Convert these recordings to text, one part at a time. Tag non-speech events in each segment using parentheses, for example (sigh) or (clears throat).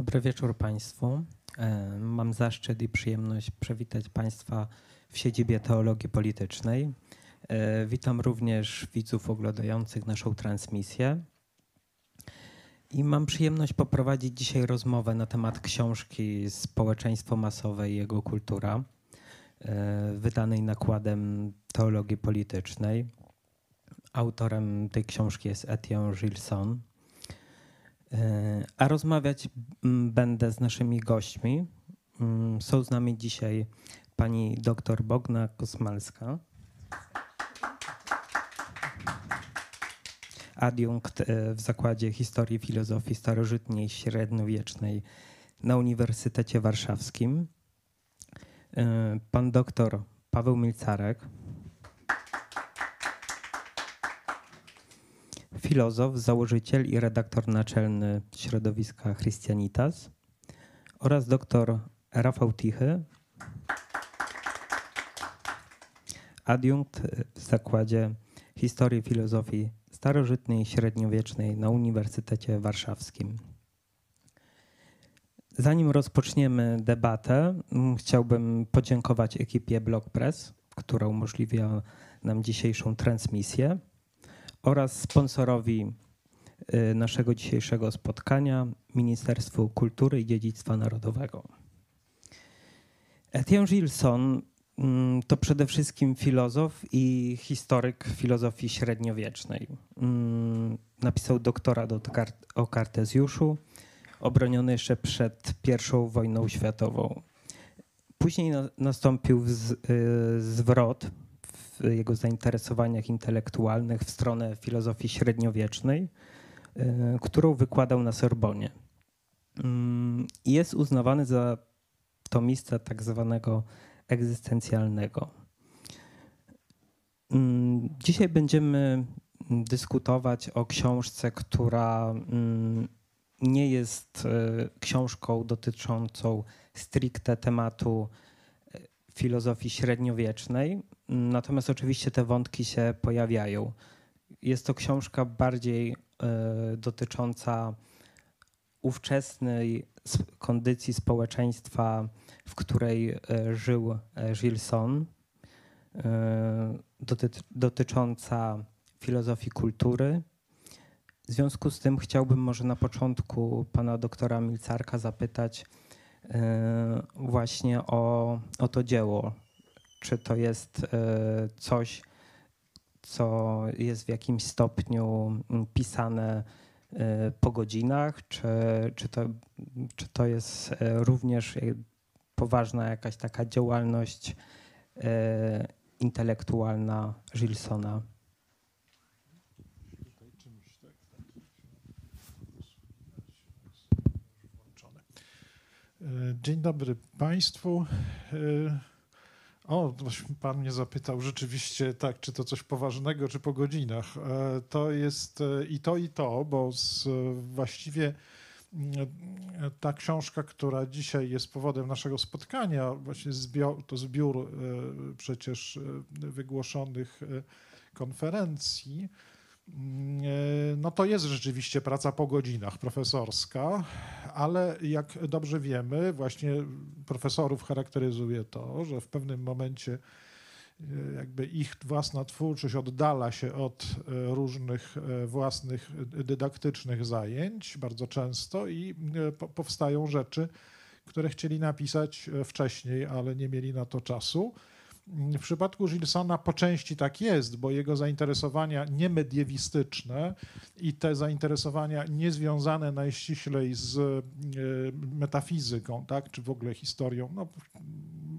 Dobry wieczór Państwu. E, mam zaszczyt i przyjemność przywitać Państwa w siedzibie Teologii Politycznej. E, witam również widzów oglądających naszą transmisję. I mam przyjemność poprowadzić dzisiaj rozmowę na temat książki Społeczeństwo masowe i jego kultura, e, wydanej nakładem Teologii Politycznej. Autorem tej książki jest Etienne Gilson. A rozmawiać będę z naszymi gośćmi. Są z nami dzisiaj pani dr Bogna Kosmalska. Adiunkt e, w Zakładzie Historii i Filozofii Starożytnej i Średniowiecznej na Uniwersytecie Warszawskim. E, pan doktor Paweł Milcarek, filozof, założyciel i redaktor naczelny środowiska Christianitas oraz dr Rafał Tichy, adiunkt w Zakładzie Historii Filozofii Starożytnej i Średniowiecznej na Uniwersytecie Warszawskim. Zanim rozpoczniemy debatę, chciałbym podziękować ekipie BlogPress, która umożliwia nam dzisiejszą transmisję oraz sponsorowi y, naszego dzisiejszego spotkania Ministerstwu Kultury i Dziedzictwa Narodowego. Etienne Gilson mm, to przede wszystkim filozof i historyk filozofii średniowiecznej. Mm, napisał doktorat o Kartezjuszu, obroniony jeszcze przed I wojną światową. Później nastąpił y, zwrot jego zainteresowaniach intelektualnych w stronę filozofii średniowiecznej, e, którą wykładał na Sorbonie. Mm, jest uznawany za to miejsce tak zwanego egzystencjalnego. Mm, dzisiaj będziemy dyskutować o książce, która mm, nie jest e, książką dotyczącą stricte tematu e, filozofii średniowiecznej, Natomiast oczywiście te wątki się pojawiają. Jest to książka bardziej y, dotycząca ówczesnej kondycji społeczeństwa, w której y, żył e, Gilson, doty dotycząca filozofii kultury. W związku z tym chciałbym może na początku pana doktora Milcarka zapytać właśnie o, o to dzieło czy to jest e, coś, co jest w jakimś stopniu mm, pisane e, po godzinach, czy, czy, to, czy to jest e, również poważna jakaś taka działalność intelektualna Gilsona? Dzień dobry Państwu. O, pan mnie zapytał rzeczywiście, tak, czy to coś poważnego, czy po godzinach. E, to jest e, i to, i to, bo z, właściwie e, ta książka, która dzisiaj jest powodem naszego spotkania, właśnie zbior, to zbiór przecież wygłoszonych konferencji, no to jest rzeczywiście praca po godzinach profesorska, ale jak dobrze wiemy, właśnie profesorów charakteryzuje to, że w pewnym momencie e, jakby ich własna twórczość oddala się od e, różnych e, własnych dydaktycznych zajęć bardzo często i powstają rzeczy, które chcieli napisać wcześniej, ale nie mieli na to czasu. W przypadku Gilsona po części tak jest, bo jego zainteresowania niemediewistyczne i te zainteresowania niezwiązane najściślej z e, metafizyką, tak, czy w ogóle historią, no,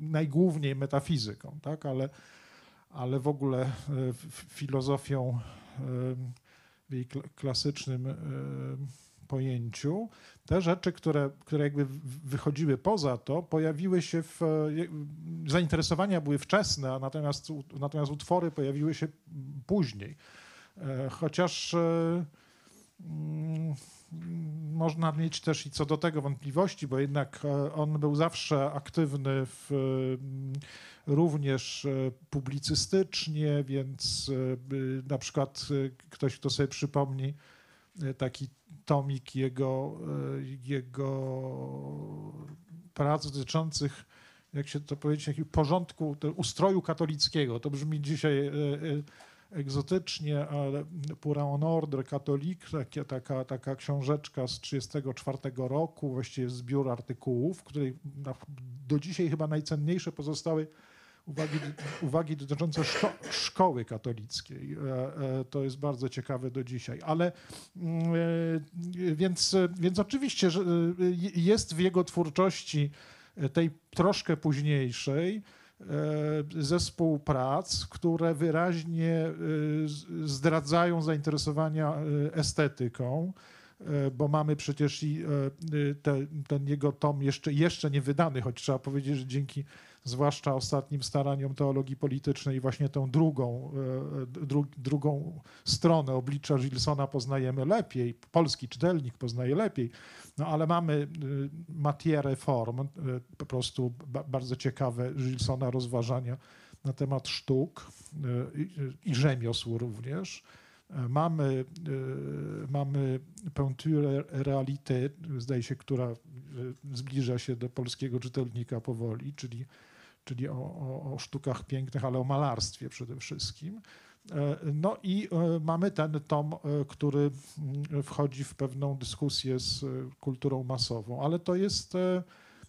najgłówniej metafizyką, tak, ale, ale w ogóle e, filozofią e, w jej klasycznym pojęciu, te rzeczy, które, które jakby wychodziły poza to, pojawiły się w. Zainteresowania były wczesne, natomiast, natomiast utwory pojawiły się później. E, chociaż e, mm, można mieć też i co do tego wątpliwości, bo jednak e, on był zawsze aktywny w, również publicystycznie, więc na przykład ktoś, kto sobie przypomni taki tomik jego, jego prac dotyczących, jak się to powiedzieć, porządku, ustroju katolickiego. To brzmi dzisiaj egzotycznie, ale Pour un ordre catholique, taka, taka książeczka z 1934 roku, właściwie zbiór artykułów, której do dzisiaj chyba najcenniejsze pozostały uwagi, uwagi dotyczące szko szkoły katolickiej. E, e, to jest bardzo ciekawe do dzisiaj. Ale mm, e, więc, więc oczywiście jest w jego twórczości tej troszkę późniejszej, zespół prac, które wyraźnie zdradzają zainteresowania estetyką, bo mamy przecież i te, ten jego tom jeszcze, jeszcze nie wydany, choć trzeba powiedzieć, że dzięki zwłaszcza ostatnim staraniom teologii politycznej, właśnie tę drugą, e, dru, drugą stronę oblicza Gilsona poznajemy lepiej, polski czytelnik poznaje lepiej, no ale mamy e, matierę form, e, po prostu bardzo ciekawe Gilsona rozważania na temat sztuk i rzemiosł również. Mamy, mamy peinture réalité, zdaje się, która zbliża się do polskiego czytelnika powoli, czyli czyli o, o, o sztukach pięknych, ale o malarstwie przede wszystkim. E, no i e, mamy ten tom, e, który mm, wchodzi w pewną dyskusję z kulturą masową, ale to jest,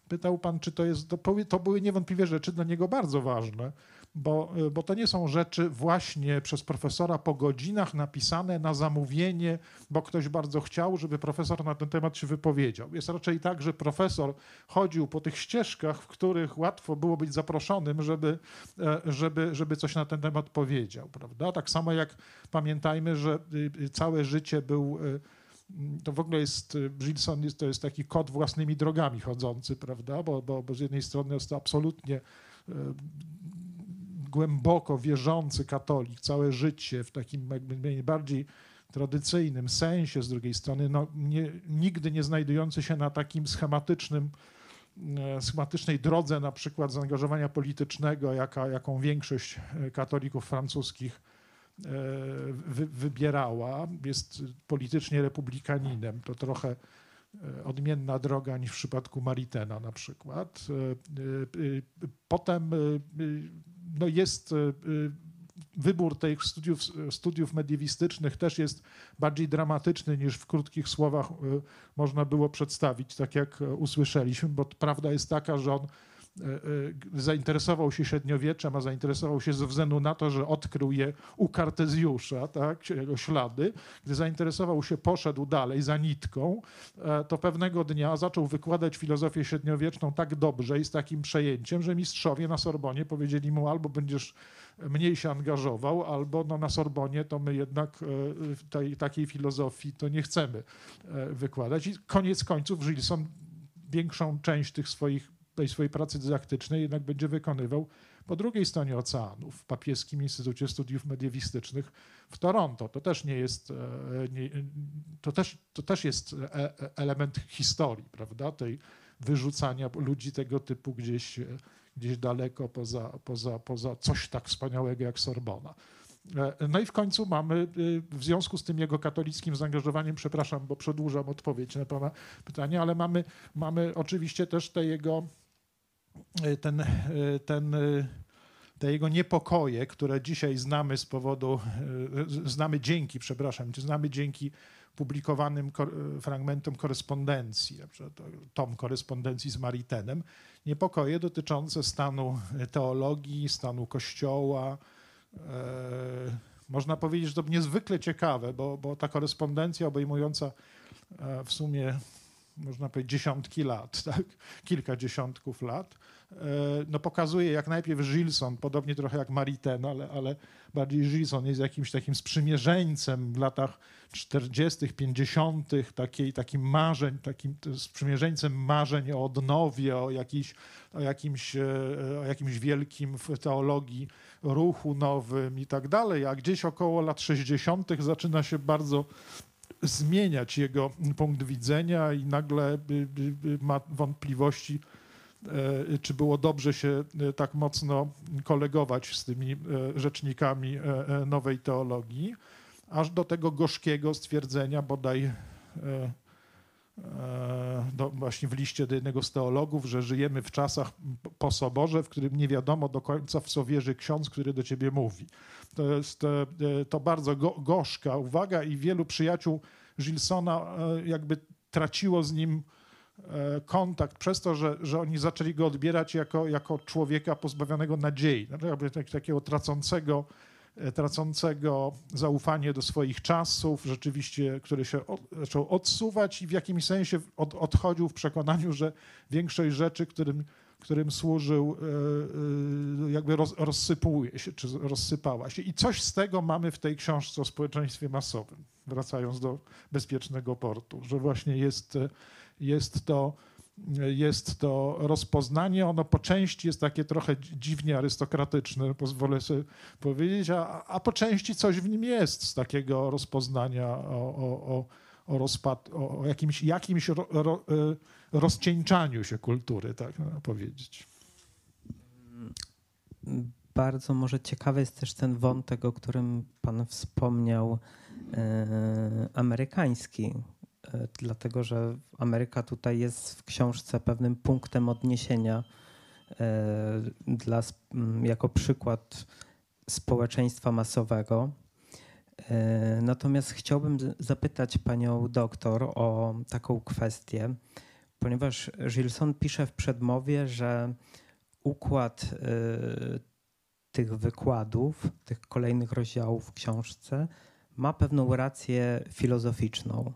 pytał pan, czy to jest, to były niewątpliwie rzeczy dla niego bardzo ważne bo, bo to nie są rzeczy właśnie przez profesora po godzinach napisane na zamówienie, bo ktoś bardzo chciał, żeby profesor na ten temat się wypowiedział. Jest raczej tak, że profesor chodził po tych ścieżkach, w których łatwo było być zaproszonym, żeby, e, żeby, żeby coś na ten temat powiedział. Prawda? Tak samo jak pamiętajmy, że y, y, całe życie był y, to w ogóle jest, Gilson jest, to jest taki kod własnymi drogami chodzący, prawda? Bo, bo, bo z jednej strony jest to absolutnie głęboko wierzący katolik, całe życie w takim najbardziej tradycyjnym sensie, z drugiej strony no, nie, nigdy nie znajdujący się na takim schematycznym, e, schematycznej drodze na przykład zaangażowania politycznego, jaka, jaką większość e, katolików francuskich e, wy, wybierała. Jest politycznie republikaninem. To trochę odmienna droga niż w przypadku Maritena na przykład. Potem no jest e, e, wybór tych studiów, studiów mediewistycznych też jest bardziej dramatyczny niż w krótkich słowach e, można było przedstawić, tak jak usłyszeliśmy, bo prawda jest taka, że on zainteresował się średniowieczem, a zainteresował się ze względu na to, że odkrył je u Kartezjusza, tak, jego ślady. Gdy zainteresował się, poszedł dalej za nitką, e, to pewnego dnia zaczął wykładać filozofię średniowieczną tak dobrze i z takim przejęciem, że mistrzowie na Sorbonie powiedzieli mu albo będziesz mniej się angażował, albo no, na Sorbonie to my jednak tej, takiej filozofii to nie chcemy wykładać. I koniec końców Gilson większą część tych swoich tej swojej pracy dydaktycznej jednak będzie wykonywał po drugiej stronie oceanu, w Papieskim Instytucie Studiów Mediewistycznych w Toronto. To też nie jest, e, nie, to też, to też jest e, e, element historii, prawda, tej wyrzucania ludzi tego typu gdzieś, gdzieś daleko poza, poza, poza coś tak wspaniałego jak Sorbona. No i w końcu mamy, w związku z tym jego katolickim zaangażowaniem, przepraszam, bo przedłużam odpowiedź na Pana pytanie, ale mamy, mamy oczywiście też te jego ten, e, ten, e, te jego niepokoje, które dzisiaj znamy z powodu, znamy dzięki, przepraszam, znamy dzięki publikowanym fragmentom korespondencji, tom korespondencji z Maritenem, niepokoje dotyczące stanu teologii, stanu kościoła. Można powiedzieć, że to niezwykle ciekawe, bo, bo ta korespondencja obejmująca w sumie można powiedzieć, dziesiątki lat, (laughs) tak? kilka dziesiątków lat, e, no pokazuje jak najpierw Gilson, podobnie trochę jak Maritain, ale, ale bardziej Gilson jest jakimś takim sprzymierzeńcem w latach 40., 50., takiej, takim marzeń, takim sprzymierzeńcem marzeń o odnowie, o, jakiś, o, jakimś, e, o jakimś wielkim w teologii ruchu nowym i tak dalej, a gdzieś około lat 60. zaczyna się bardzo zmieniać jego punkt widzenia i nagle ma wątpliwości, e, czy było dobrze się e, tak mocno kolegować z tymi e, rzecznikami nowej teologii, aż do tego gorzkiego stwierdzenia bodaj e, e, właśnie w liście do jednego z teologów, że żyjemy w czasach po soborze, w którym nie wiadomo do końca, w co wierzy ksiądz, który do ciebie mówi. To jest e, to bardzo go, gorzka uwaga i wielu przyjaciół Gilsona e, jakby traciło z nim e, kontakt przez to, że, że oni zaczęli go odbierać jako, jako człowieka pozbawionego nadziei, znaczy jakby tak, takiego tracącego, e, tracącego zaufanie do swoich czasów, rzeczywiście, który się od, zaczął odsuwać i w jakimś sensie od, odchodził w przekonaniu, że większość rzeczy, którym, którym służył, e, e, jakby roz, rozsypuje się, czy rozsypała się. I coś z tego mamy w tej książce o społeczeństwie masowym, wracając do bezpiecznego portu, że właśnie jest, e, jest to jest to rozpoznanie, ono po części jest takie trochę dziwnie arystokratyczne, pozwolę sobie powiedzieć, a, a po części coś w nim jest z takiego rozpoznania o, o, o, o, rozpad, o, jakimś, jakimś ro, ro, rozcieńczaniu się kultury, tak można powiedzieć. Bardzo może ciekawy jest też ten wątek, o którym Pan wspomniał, e, amerykański, e, dlatego że Ameryka tutaj jest w książce pewnym punktem odniesienia e, dla, m, jako przykład społeczeństwa masowego. E, Natomiast chciałbym zapytać panią doktor o taką kwestię, ponieważ Gilson pisze w przedmowie, że układ e, tych wykładów, tych kolejnych rozdziałów w książce ma pewną rację filozoficzną.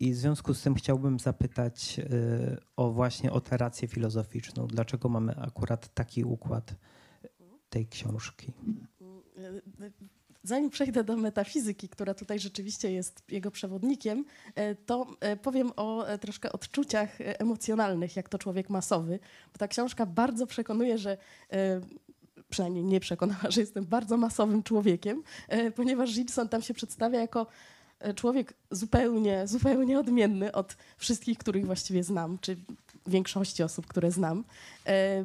I w związku z tym chciałbym zapytać e, o właśnie o tę rację filozoficzną. Dlaczego mamy akurat taki układ tej książki? Zanim przejdę do metafizyki, która tutaj rzeczywiście jest jego przewodnikiem, e, to e, powiem o e, troszkę odczuciach emocjonalnych, jak to człowiek masowy. Bo ta książka bardzo przekonuje, że przynajmniej nie przekonała, że jestem bardzo masowym człowiekiem, ponieważ Gilson tam się przedstawia jako człowiek zupełnie, zupełnie odmienny od wszystkich, których właściwie znam, czy większości osób, które znam. E, e,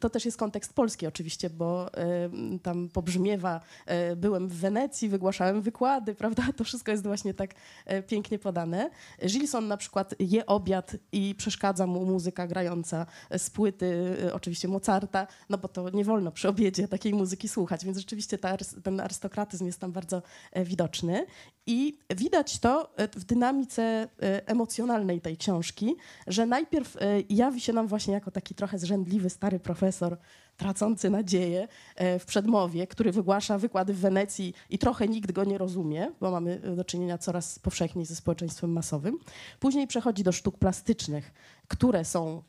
To też jest kontekst polski oczywiście, bo e, tam pobrzmiewa, e, byłem w Wenecji, wygłaszałem wykłady, (laughs) prawda? To wszystko jest właśnie tak e, pięknie podane. Gilson na przykład je obiad i przeszkadza mu muzyka grająca z płyty, e, oczywiście Mozarta, no bo to nie wolno przy obiedzie takiej muzyki słuchać, więc rzeczywiście ta, ten arystokratyzm jest tam bardzo e, widoczny. I widać to e, w dynamice e, emocjonalnej tej książki, że najpierw e, jawi się nam właśnie jako taki trochę zrzędliwy stary profesor, tracący nadzieję w przedmowie, który wygłasza wykłady w Wenecji i trochę nikt go nie rozumie, bo mamy do czynienia coraz powszechniej ze społeczeństwem masowym. Później przechodzi do sztuk plastycznych, które są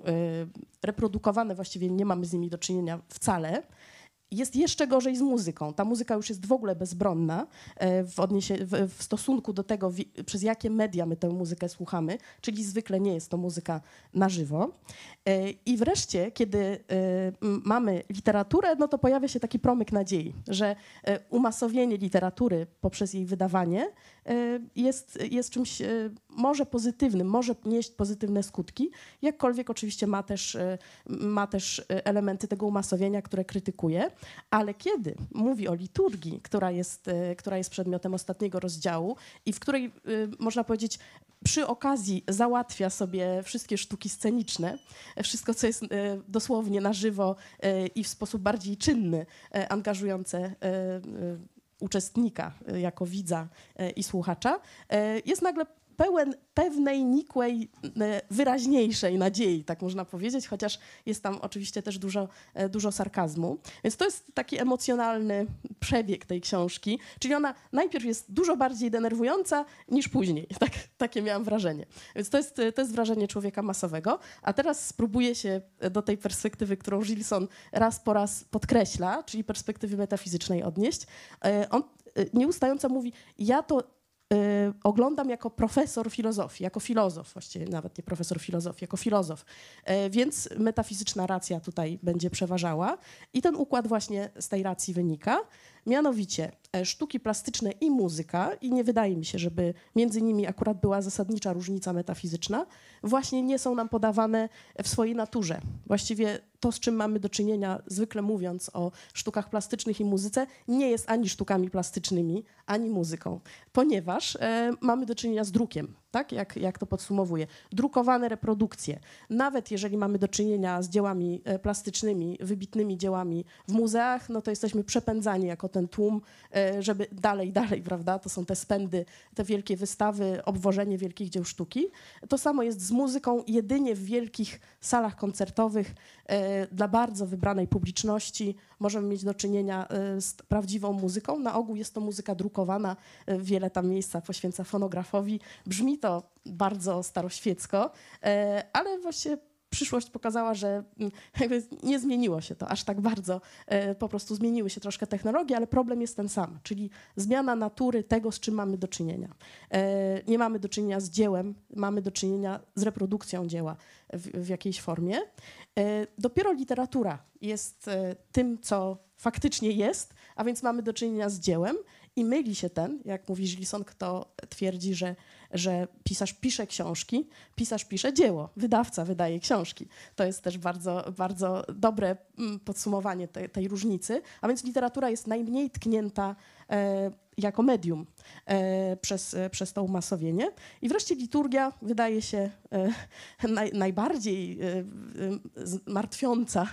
reprodukowane, właściwie nie mamy z nimi do czynienia wcale. Jest jeszcze gorzej z muzyką. Ta muzyka już jest w ogóle bezbronna e, w, odniesie- w, w stosunku do tego, wi- przez jakie media my tę muzykę słuchamy, czyli zwykle nie jest to muzyka na żywo. E, I wreszcie, kiedy e, mamy literaturę, no to pojawia się taki promyk nadziei, że umasowienie literatury poprzez jej wydawanie jest, jest czymś e, może pozytywnym, może nieść pozytywne skutki, jakkolwiek oczywiście ma też, e, ma też elementy tego umasowienia, które krytykuje, ale kiedy mówi o liturgii, która jest, która jest przedmiotem ostatniego rozdziału i w której, można powiedzieć, przy okazji załatwia sobie wszystkie sztuki sceniczne, wszystko, co jest dosłownie na żywo i w sposób bardziej czynny, angażujące uczestnika e, jako widza e, i słuchacza, e, jest nagle pełen pewnej nikłej, e, wyraźniejszej nadziei, tak można powiedzieć, chociaż jest tam oczywiście też dużo, e, dużo sarkazmu. Więc to jest taki emocjonalny przebieg tej książki, czyli ona najpierw jest dużo bardziej denerwująca niż później. (laughs) Tak, takie miałam wrażenie. Więc to jest, to jest wrażenie człowieka masowego. A teraz spróbuję się do tej perspektywy, którą Gilson raz po raz podkreśla, czyli perspektywy metafizycznej odnieść. E, On e, nieustająco mówi, ja to e, oglądam jako profesor filozofii, jako filozof, właściwie nawet nie profesor filozofii, jako filozof. E, Więc metafizyczna racja tutaj będzie przeważała i ten układ właśnie z tej racji wynika. Mianowicie e, sztuki plastyczne i muzyka, i nie wydaje mi się, żeby między nimi akurat była zasadnicza różnica metafizyczna, właśnie nie są nam podawane w swojej naturze. Właściwie to, z czym mamy do czynienia, zwykle mówiąc o sztukach plastycznych i muzyce, nie jest ani sztukami plastycznymi, ani muzyką, ponieważ e, mamy do czynienia z drukiem. Tak? Jak, jak to podsumowuje. Drukowane reprodukcje. Nawet jeżeli mamy do czynienia z dziełami e, plastycznymi, wybitnymi dziełami w muzeach, no to jesteśmy przepędzani jako ten tłum, e, żeby dalej, (laughs) dalej, prawda? To są te spędy, te wielkie wystawy, obwożenie wielkich dzieł sztuki. To samo jest z muzyką. Jedynie w wielkich salach koncertowych e, dla bardzo wybranej publiczności możemy mieć do czynienia e, z prawdziwą muzyką. Na ogół jest to muzyka drukowana. E, wiele tam miejsca poświęca fonografowi. Brzmi to bardzo staroświecko, e, ale właśnie przyszłość pokazała, że mm, nie zmieniło się to aż tak bardzo. Po prostu zmieniły się troszkę technologie, ale problem jest ten sam, czyli zmiana natury tego, z czym mamy do czynienia. Nie mamy do czynienia z dziełem, mamy do czynienia z reprodukcją dzieła w, w jakiejś formie. E, Dopiero literatura jest e, tym, co faktycznie jest, a więc mamy do czynienia z dziełem i myli się ten, jak mówi Gilson, kto twierdzi, że, że pisarz pisze książki, pisarz pisze dzieło, wydawca wydaje książki. To jest też bardzo, bardzo dobre mm, podsumowanie te, tej różnicy, a więc literatura jest najmniej tknięta e, jako medium przez, e, przez to umasowienie. I wreszcie liturgia wydaje się e, (laughs) naj, najbardziej e, e, martwiąca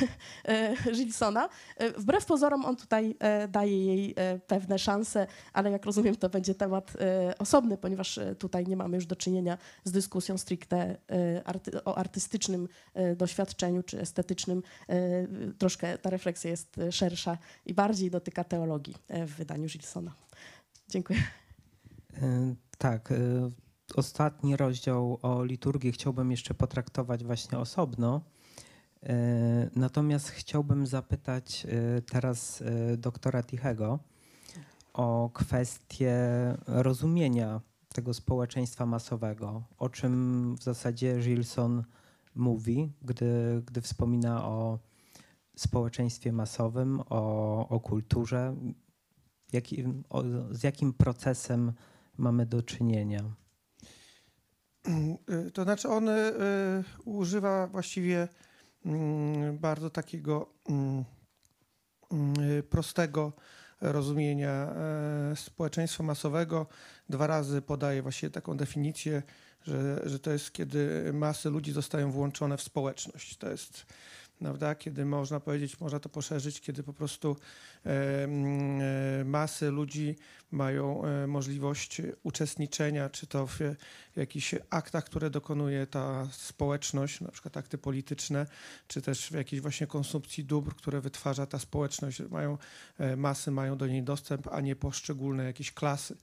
(laughs) e, Gilsona. E, Wbrew pozorom on tutaj e, daje jej e, pewne szanse, ale jak rozumiem, to będzie temat e, osobny, ponieważ e, tutaj nie mamy już do czynienia z dyskusją stricte e, arty, o artystycznym e, doświadczeniu czy estetycznym. E, Troszkę ta refleksja jest e, szersza i bardziej dotyka teologii e, w wydaniu Gilsona. Dziękuję. E, Tak, e, ostatni rozdział o liturgii chciałbym jeszcze potraktować właśnie osobno. E, Natomiast chciałbym zapytać teraz doktora Tichego o kwestię rozumienia tego społeczeństwa masowego, o czym w zasadzie Gilson mówi, gdy, gdy wspomina o społeczeństwie masowym, o, o kulturze. Jaki, o, z jakim procesem mamy do czynienia? Y, To znaczy on y, używa właściwie mm, bardzo takiego mm, y, prostego rozumienia e, społeczeństwa masowego. Dwa razy podaje właściwie taką definicję, że, że to jest kiedy masy ludzi zostają włączone w społeczność. To jest prawda, kiedy można powiedzieć, można to poszerzyć, kiedy po prostu e, mm, e, masy ludzi mają e, możliwość uczestniczenia, czy to w jakichś aktach, które dokonuje ta społeczność, na przykład akty polityczne, czy też w jakiejś właśnie konsumpcji dóbr, które wytwarza ta społeczność. Mają, masy mają do niej dostęp, a nie poszczególne jakieś klasy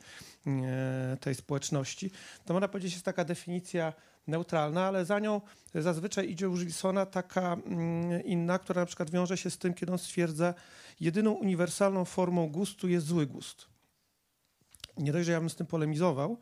tej społeczności. To można powiedzieć, jest taka definicja neutralna, ale za nią zazwyczaj idzie u Gilsona taka mm, inna, która na przykład wiąże się z tym, kiedy on stwierdza, jedyną uniwersalną formą gustu jest zły gust. Nie dość, że ja bym z tym polemizował,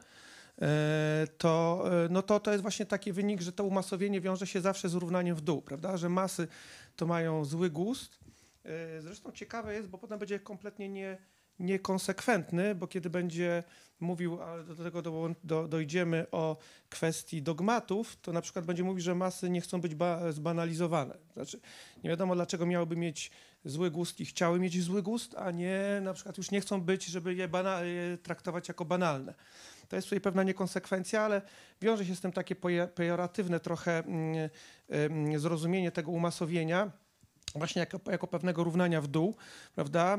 e, to, e, no to, to jest właśnie taki wynik, że to umasowienie wiąże się zawsze z równaniem w dół, prawda? Że masy to mają zły gust. E, Zresztą ciekawe jest, bo potem będzie kompletnie nie, niekonsekwentny, bo kiedy będzie mówił, ale do tego do, do, dojdziemy o kwestii dogmatów, to na przykład będzie mówił, że masy nie chcą być ba, zbanalizowane. Znaczy, nie wiadomo dlaczego miałyby mieć zły gust i chciały mieć zły gust, a nie na przykład już nie chcą być, żeby je, je traktować jako banalne. To jest tutaj pewna niekonsekwencja, ale wiąże się z tym takie pejoratywne trochę mm, mm, zrozumienie tego umasowienia właśnie jako, jako pewnego równania w dół, prawda?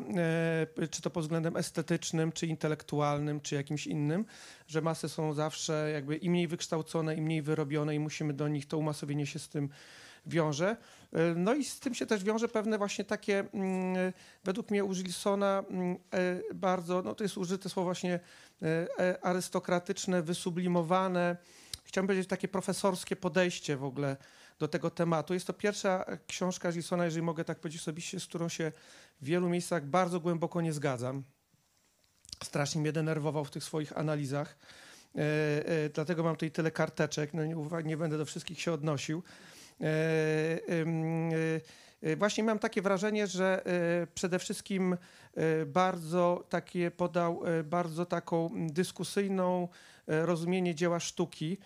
E, czy to pod względem estetycznym, czy intelektualnym, czy jakimś innym, że masy są zawsze jakby im mniej wykształcone, im mniej wyrobione i musimy do nich, to umasowienie się z tym wiąże. E, No i z tym się też wiąże pewne właśnie takie, mm, według mnie u Gilsona mm, e, bardzo, no to jest użyte słowo właśnie e, e, arystokratyczne, wysublimowane, chciałbym powiedzieć takie profesorskie podejście w ogóle do tego tematu. Jest to pierwsza książka Gilsona, jeżeli mogę tak powiedzieć osobiście, z którą się w wielu miejscach bardzo głęboko nie zgadzam. Strasznie mnie denerwował w tych swoich analizach. E, e, dlatego mam tutaj tyle karteczek. No nie, nie będę do wszystkich się odnosił. E, Właśnie mam takie wrażenie, że przede wszystkim bardzo takie podał, bardzo taką dyskusyjną rozumienie dzieła sztuki,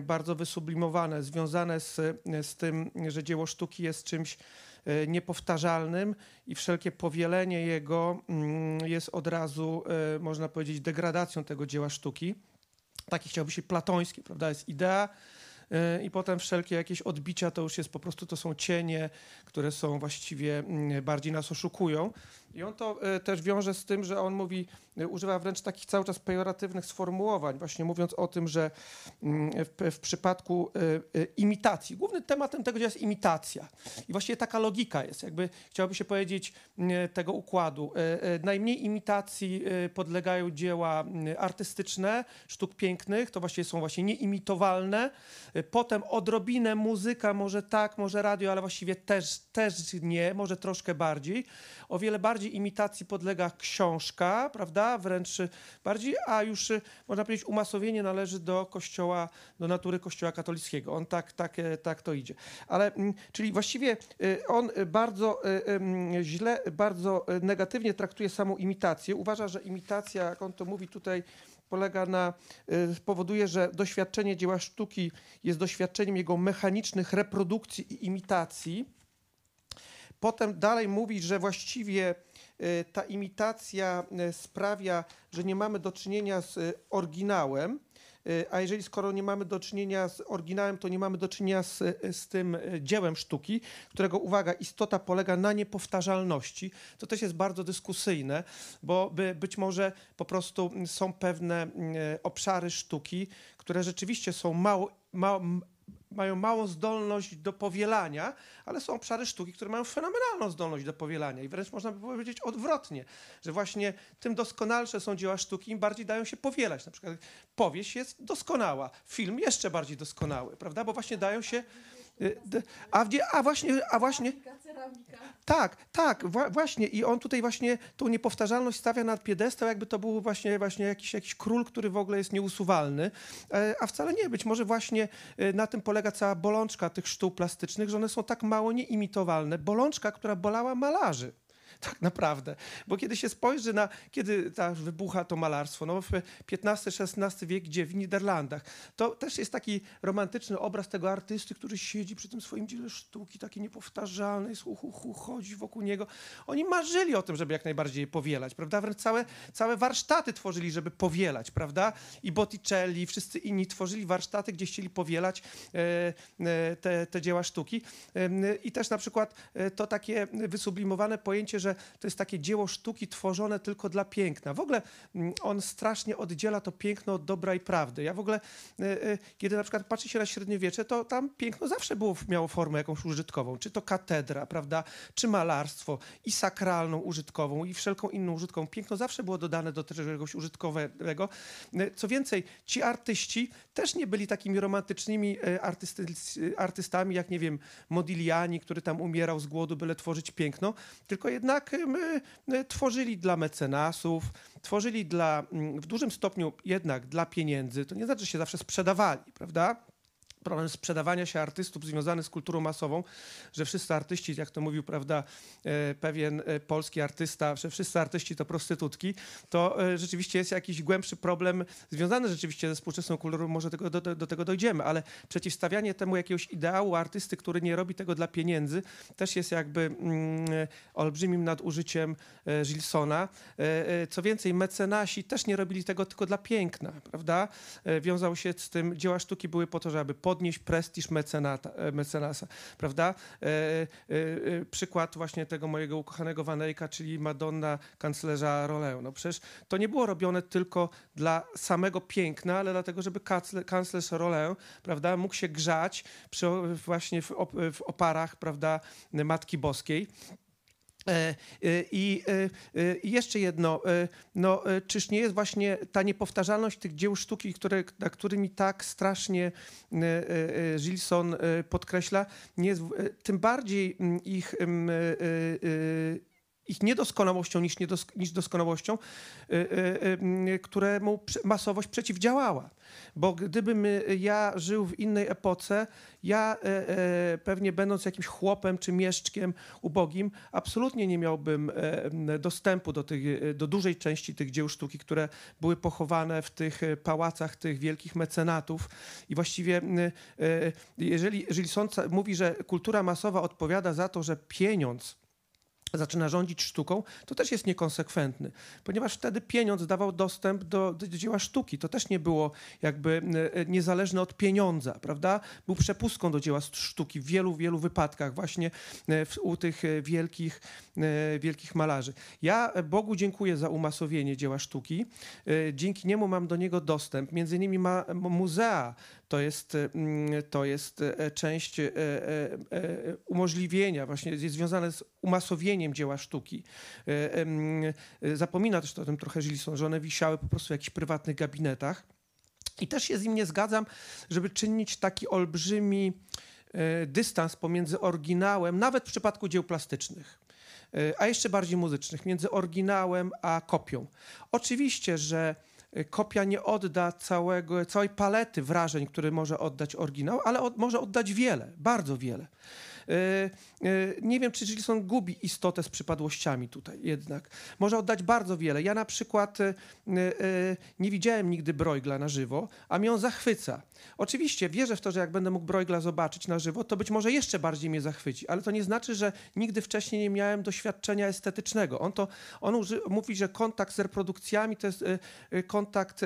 bardzo wysublimowane, związane z, z tym, że dzieło sztuki jest czymś e, niepowtarzalnym i wszelkie powielenie jego mm, jest od razu, e, można powiedzieć, degradacją tego dzieła sztuki. takie chciałoby się platońskie, prawda? Jest idea, y, i potem wszelkie jakieś odbicia to już jest po prostu to są cienie, które są właściwie mm, bardziej nas oszukują. I on to y, też wiąże z tym, że on mówi, y, używa wręcz takich cały czas pejoratywnych sformułowań, właśnie mówiąc o tym, że mm, w, w przypadku y, imitacji, głównym tematem tego jest imitacja. I właściwie taka logika jest, jakby chciałoby się powiedzieć tego układu. Najmniej imitacji podlegają dzieła artystyczne, sztuk pięknych, to właściwie są właśnie nieimitowalne. Potem odrobinę muzyka, może tak, może radio, ale właściwie też, też nie, może troszkę bardziej. O wiele bardziej imitacji podlega książka, prawda? Wręcz y, bardziej, a już y, można powiedzieć umasowienie należy do kościoła, do natury kościoła katolickiego. On tak, tak, e, tak to idzie. Ale, mm, czyli właściwie y, on bardzo źle, bardzo negatywnie traktuje samą imitację. Uważa, że imitacja, jak on to mówi tutaj, polega na, powoduje, że doświadczenie dzieła sztuki jest doświadczeniem jego mechanicznych reprodukcji i imitacji. Potem dalej mówi, że właściwie ta imitacja y, sprawia, że nie mamy do czynienia z y, oryginałem, y, a jeżeli skoro nie mamy do czynienia z oryginałem, to nie mamy do czynienia z, y, z tym y, dziełem sztuki, którego, uwaga, istota polega na niepowtarzalności. To też jest bardzo dyskusyjne, bo by, być może po prostu mm, są pewne mm, obszary sztuki, które rzeczywiście są mało, mało, mają małą zdolność do powielania, ale są obszary sztuki, które mają fenomenalną zdolność do powielania. I wręcz można by powiedzieć odwrotnie, że właśnie tym doskonalsze są dzieła sztuki, im bardziej dają się powielać. Na przykład powieść jest doskonała, film jeszcze bardziej doskonały, prawda? Bo właśnie dają się. Y, A, a właśnie, a właśnie. Tak, tak, wła- właśnie. I on tutaj właśnie tą niepowtarzalność stawia na piedestał, jakby to był właśnie, właśnie jakiś, jakiś król, który w ogóle jest nieusuwalny. E, A wcale nie. Być może właśnie e, na tym polega cała bolączka tych sztuk plastycznych, że one są tak mało nieimitowalne. Bolączka, która bolała malarzy. (laughs) Tak naprawdę. Bo kiedy się spojrzy na, kiedy ta wybucha to malarstwo, no w XV-XVI wiek, gdzie w Niderlandach, to też jest taki romantyczny obraz tego artysty, który siedzi przy tym swoim dziele sztuki, taki niepowtarzalny, jest chodzi wokół niego. Oni marzyli o tym, żeby jak najbardziej powielać, prawda? Wręcz całe, całe warsztaty tworzyli, żeby powielać, prawda? I Botticelli, wszyscy inni tworzyli warsztaty, gdzie chcieli powielać e, e, te, te dzieła sztuki. Em, I też na przykład e, to takie wysublimowane pojęcie, że to jest takie dzieło sztuki tworzone tylko dla piękna. W ogóle mm, on strasznie oddziela to piękno od dobra i prawdy. Ja w ogóle, e, e, kiedy na przykład patrzy się na średniowiecze, to tam piękno zawsze było, miało formę jakąś użytkową. Czy to katedra, prawda, czy malarstwo i sakralną użytkową i wszelką inną użytkową. Piękno zawsze było dodane do czegoś użytkowego. E, Co więcej, ci artyści też nie byli takimi romantycznymi artysty, artystami, jak nie wiem, Modigliani, który tam umierał z głodu, byle tworzyć piękno, tylko jednak em, e, tworzyli dla mecenasów, tworzyli dla, mm, w dużym stopniu jednak dla pieniędzy. To nie znaczy, że się zawsze sprzedawali, prawda? Problem sprzedawania się artystów związany z kulturą masową, że wszyscy artyści, jak to mówił, prawda, e, pewien e, polski artysta, że wszyscy artyści to prostytutki, to e, rzeczywiście jest jakiś głębszy problem związany rzeczywiście ze współczesną kulturą, może do, do tego dojdziemy, ale przeciwstawianie temu jakiegoś ideału artysty, który nie robi tego dla pieniędzy, też jest jakby mm, olbrzymim nadużyciem Gilsona. Co więcej, mecenasi też nie robili tego tylko dla piękna, prawda? Wiązał się z tym, dzieła sztuki były po to, żeby podnieść prestiż mecenata, e, mecenasa, prawda? E, e, e, Przykład właśnie tego mojego ukochanego Wanejka, czyli Madonna kanclerza Roleu. No przecież to nie było robione tylko dla samego piękna, ale dlatego, żeby kancler- kanclerz Roleu, prawda, mógł się grzać przy, właśnie w, op, w oparach, prawda, Matki Boskiej. E, e, I e, i jeszcze jedno, no, czyż nie jest właśnie ta niepowtarzalność tych dzieł sztuki, które, na którymi tak strasznie Gilson podkreśla, nie jest, tym bardziej mm, ich, e, ich niedoskonałością niż, niedos, niż doskonałością, e, m, któremu masowość przeciwdziałała. Bo gdybym ja żył w innej epoce, ja e, e, pewnie będąc jakimś chłopem czy mieszczkiem ubogim, absolutnie nie miałbym e, dostępu do, tych, do dużej części tych dzieł sztuki, które były pochowane w tych pałacach tych wielkich mecenatów. I właściwie, jeżeli Gilson ca- mówi, że kultura masowa odpowiada za to, że pieniądz zaczyna rządzić sztuką, to też jest niekonsekwentny, ponieważ wtedy pieniądz dawał dostęp do, do dzieła sztuki. To też nie było jakby e, niezależne od pieniądza, prawda? Był przepustką do dzieła sztuki w wielu, wielu wypadkach właśnie e, w, u tych e, wielkich, wielkich malarzy. Ja Bogu dziękuję za umasowienie dzieła sztuki. Dzięki niemu mam do niego dostęp. Między innymi ma muzea, to jest, mm, to jest e, część e, e, e, umożliwienia, właśnie jest związane z umasowieniem dzieła sztuki. E, e, Zapomina też o tym trochę Gilson, że one wisiały po prostu w jakichś prywatnych gabinetach. I też się z nim nie zgadzam, żeby czynić taki olbrzymi e, dystans pomiędzy oryginałem, nawet w przypadku dzieł plastycznych, e, a jeszcze bardziej muzycznych, między oryginałem a kopią. Oczywiście, że e, kopia nie odda całego, całej palety wrażeń, które może oddać oryginał, ale od, może oddać wiele, bardzo wiele. E, e, Nie wiem, czy Gilson gubi istotę z przypadłościami tutaj jednak. Może oddać bardzo wiele. Ja na przykład e, nie widziałem nigdy Broigla na żywo, a mnie on zachwyca. Oczywiście wierzę w to, że jak będę mógł Broigla zobaczyć na żywo, to być może jeszcze bardziej mnie zachwyci, ale to nie znaczy, że nigdy wcześniej nie miałem doświadczenia estetycznego. On to, on uży, mówi, że kontakt z reprodukcjami to jest kontakt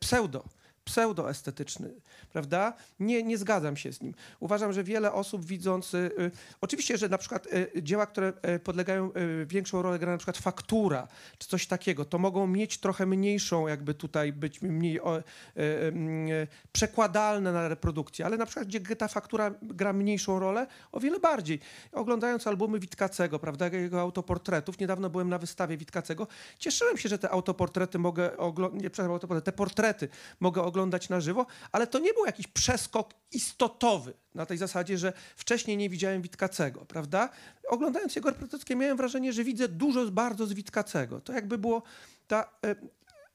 pseudo pseudoestetyczny, prawda? Nie, nie zgadzam się z nim. Uważam, że wiele osób widząc, y, oczywiście, że na przykład y, dzieła, które y, podlegają y, większą rolę gra na przykład faktura, czy coś takiego, to mogą mieć trochę mniejszą, jakby tutaj być mniej o, y, y, przekładalne na reprodukcję, ale na przykład gdzie ta faktura gra mniejszą rolę, o wiele bardziej. Oglądając albumy Witkacego, prawda, jego autoportretów, niedawno byłem na wystawie Witkacego, cieszyłem się, że te autoportrety mogę oglądać, nie, przepraszam, autoportrety, te portrety mogę oglądać na żywo, ale to nie był jakiś przeskok istotowy na tej zasadzie, że wcześniej nie widziałem Witkacego, prawda? Oglądając jego reprezentację miałem wrażenie, że widzę dużo bardzo z Witkacego. To jakby było ta...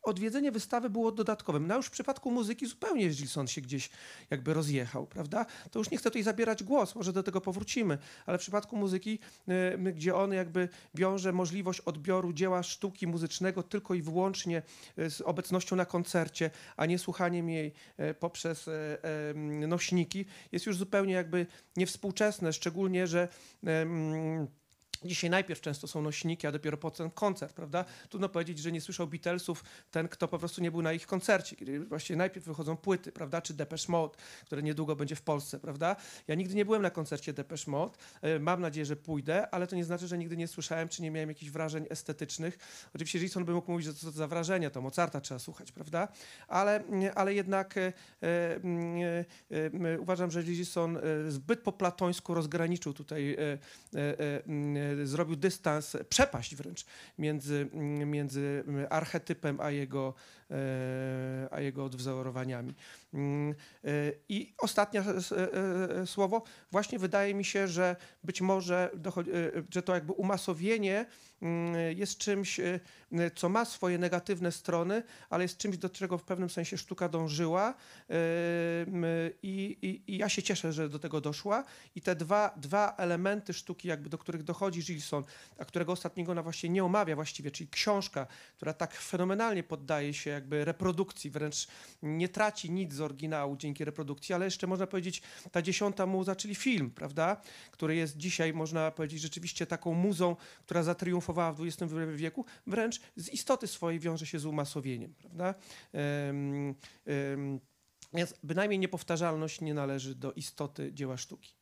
Odwiedzenie wystawy było dodatkowym. No już w przypadku muzyki zupełnie Gilson się gdzieś jakby rozjechał, prawda? To już nie chcę tutaj zabierać głos, może do tego powrócimy, ale w przypadku muzyki, y, gdzie on jakby wiąże możliwość odbioru dzieła sztuki muzycznego tylko i wyłącznie y, z obecnością na koncercie, a nie słuchaniem jej y, poprzez nośniki, jest już zupełnie jakby niewspółczesne, szczególnie, że Dzisiaj najpierw często są nośniki, a dopiero potem koncert, prawda? Trudno powiedzieć, że nie słyszał Beatlesów ten, kto po prostu nie był na ich koncercie, kiedy właśnie najpierw wychodzą płyty, prawda? Czy Depeche Mode, które niedługo będzie w Polsce, prawda? Ja nigdy nie byłem na koncercie Depeche Mode. E, Mam nadzieję, że pójdę, ale to nie znaczy, że nigdy nie słyszałem, czy nie miałem jakichś wrażeń estetycznych. Oczywiście Jason by mógł mówić, że to za wrażenia, to Mozarta trzeba słuchać, prawda? Ale, ale jednak e, e, e, e, uważam, że Jason e, zbyt po platońsku rozgraniczył tutaj, e, e, e, m, zrobił dystans, przepaść wręcz między, między archetypem a jego, e, a jego odwzorowaniami. Mm, e, I ostatnie s- e, e, słowo. Właśnie wydaje mi się, że być może, e, że to jakby umasowienie mm, jest czymś, e, co ma swoje negatywne strony, ale jest czymś, do czego w pewnym sensie sztuka dążyła. E, I, i, I ja się cieszę, że do tego doszła. I te dwa, dwa elementy sztuki, jakby do których dochodzi Gilson, a którego ostatniego ona właśnie nie omawia właściwie, czyli książka, która tak fenomenalnie poddaje się jakby reprodukcji, wręcz nie traci nic z oryginału dzięki reprodukcji, ale jeszcze można powiedzieć ta dziesiąta muza, czyli film, prawda, który jest dzisiaj, można powiedzieć, rzeczywiście taką muzą, która zatriumfowała w XX wieku, wręcz z istoty swojej wiąże się z umasowieniem, prawda. Em, em, więc bynajmniej niepowtarzalność nie należy do istoty dzieła sztuki.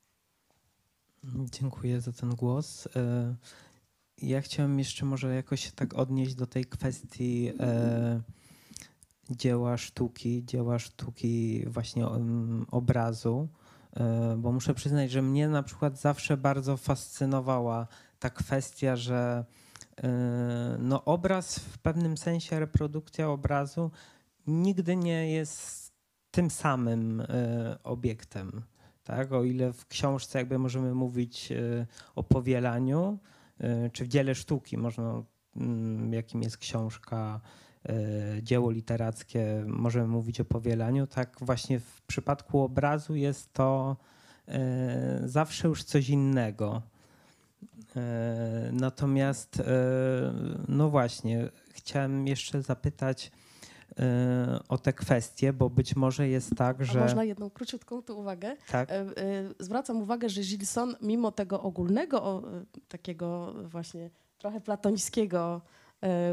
Dziękuję za ten głos. E, Ja chciałem jeszcze może jakoś tak odnieść do tej kwestii e, dzieła sztuki, dzieła sztuki właśnie obrazu, e, bo muszę przyznać, że mnie na przykład zawsze bardzo fascynowała ta kwestia, że e, no obraz w pewnym sensie, reprodukcja obrazu nigdy nie jest tym samym e, obiektem. Tak? O ile w książce jakby możemy mówić o powielaniu, czy w dziele sztuki można, jakim jest książka, dzieło literackie, możemy mówić o powielaniu, tak właśnie w przypadku obrazu jest to e, zawsze już coś innego. E, Natomiast, e, no właśnie, chciałem jeszcze zapytać, e, o te kwestie, bo być może jest tak, A że... można jedną króciutką tu uwagę? Tak, E, e, Zwracam uwagę, że Gilson, mimo tego ogólnego, e, takiego właśnie trochę platońskiego e,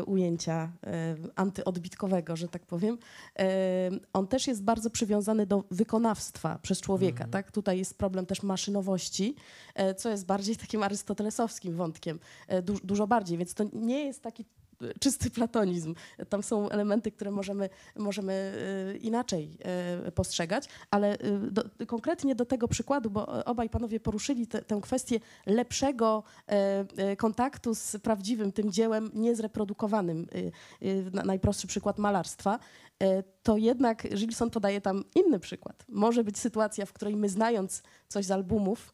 ujęcia e, antyodbitkowego, że tak powiem, e, on też jest bardzo przywiązany do wykonawstwa przez człowieka. Mhm. Tak? Tutaj jest problem też maszynowości, e, co jest bardziej takim arystotelesowskim wątkiem, e, du dużo bardziej, więc to nie jest taki e, czysty platonizm. Tam są elementy, które możemy, możemy e, inaczej e, postrzegać, ale e, do, konkretnie do tego przykładu, bo obaj panowie poruszyli te, tę kwestię lepszego kontaktu z prawdziwym tym dziełem niezreprodukowanym. Na- Najprostszy przykład malarstwa. To jednak Gilson podaje tam inny przykład. Może być sytuacja, w której my znając coś z albumów,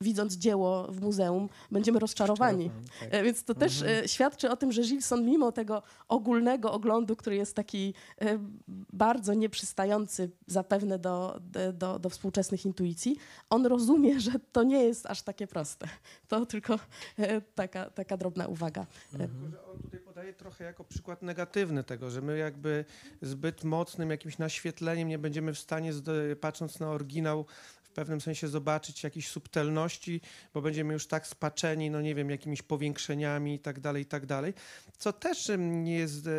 widząc dzieło w muzeum, będziemy rozczarowani. tak. E, Więc to też Mhm. e, świadczy o tym, że Gilson mimo tego ogólnego oglądu, który jest taki e, bardzo nieprzystający zapewne do, do, do, do współczesnych intuicji, on rozumie, że to nie jest aż takie proste. To tylko e, taka, taka drobna uwaga. Mhm. Tylko, że on tutaj podaje trochę jako przykład negatywny tego, że my jakby zbyt mocnym jakimś naświetleniem nie będziemy w stanie, patrząc na oryginał, pewnym sensie zobaczyć jakieś subtelności, bo będziemy już tak spaczeni, no nie wiem, jakimiś powiększeniami i tak dalej, i tak dalej. Co też nie jest... e,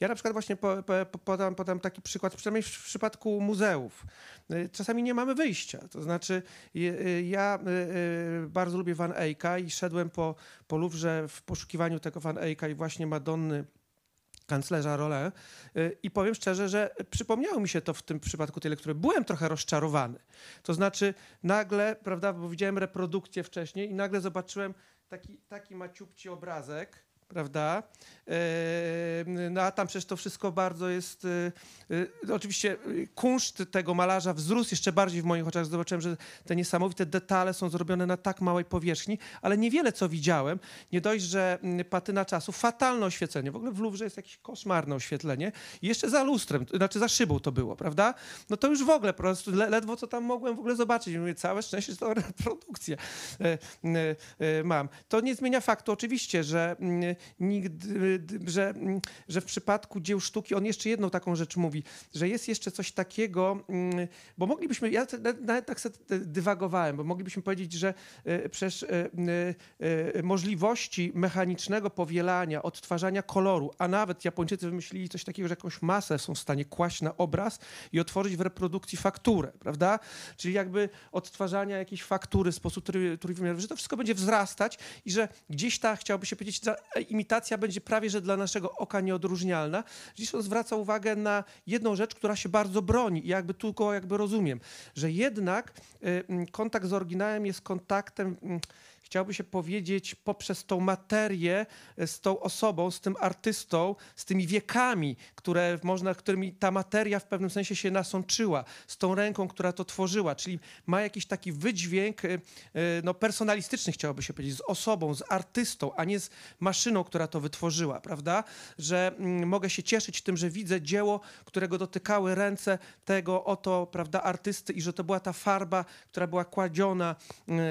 Ja na przykład właśnie po, po, po- podam, podam taki przykład, przynajmniej w przypadku muzeów. E, Czasami nie mamy wyjścia. To znaczy, e, ja bardzo lubię Van Eycka i szedłem po, po Louvre w poszukiwaniu tego Van Eycka i właśnie Madonny kanclerza Rolin Y, i powiem szczerze, że przypomniało mi się to w tym przypadku tej lektury. Byłem trochę rozczarowany. To znaczy nagle, prawda, bo widziałem reprodukcję wcześniej i nagle zobaczyłem taki, taki maciupci obrazek, prawda? No a tam przecież to wszystko bardzo jest. yy, yy, Oczywiście yy, kunszt tego malarza wzrósł jeszcze bardziej w moich oczach. Zobaczyłem, że te niesamowite detale są zrobione na tak małej powierzchni, ale niewiele co widziałem. Nie dość, że mm, patyna czasu, fatalne oświetlenie. W ogóle w Louvre jest jakieś koszmarne oświetlenie. I jeszcze za lustrem, znaczy za szybą to było, prawda? No to już w ogóle po prostu le, ledwo co tam mogłem w ogóle zobaczyć. Mówię, całe szczęście, że to (laughs) reprodukcję e, e, e, mam. To nie zmienia faktu oczywiście, że mm, nigdy, że, mm, że w przypadku dzieł sztuki on jeszcze jedną taką rzecz mówi, że jest jeszcze coś takiego, mm, bo moglibyśmy, ja nawet tak sobie dywagowałem, bo moglibyśmy powiedzieć, że e, przecież e, e, możliwości mechanicznego powielania, odtwarzania koloru, a nawet Japończycy wymyślili coś takiego, że jakąś masę są w stanie kłaść na obraz i otworzyć w reprodukcji fakturę, prawda? Czyli jakby odtwarzania jakiejś faktury w sposób trój- trójwymiarowy, że to wszystko będzie wzrastać i że gdzieś ta, chciałoby się powiedzieć, ta imitacja będzie prawie, że dla naszego oka nieodróżnialna. Dziś on zwraca uwagę na jedną rzecz, która się bardzo broni i jakby tylko jakby rozumiem, że jednak y, kontakt z oryginałem jest kontaktem, chciałoby się powiedzieć, poprzez tą materię, y, z tą osobą, z tym artystą, z tymi wiekami, które można, którymi ta materia w pewnym sensie się nasączyła, z tą ręką, która to tworzyła, czyli ma jakiś taki wydźwięk y, y, no, personalistyczny, chciałoby się powiedzieć, z osobą, z artystą, a nie z maszyną, która to wytworzyła, prawda? Że mm, mogę się cieszyć tym, że widzę dzieło, którego dotykały ręce tego oto, prawda, artysty i że to była ta farba, która była kładziona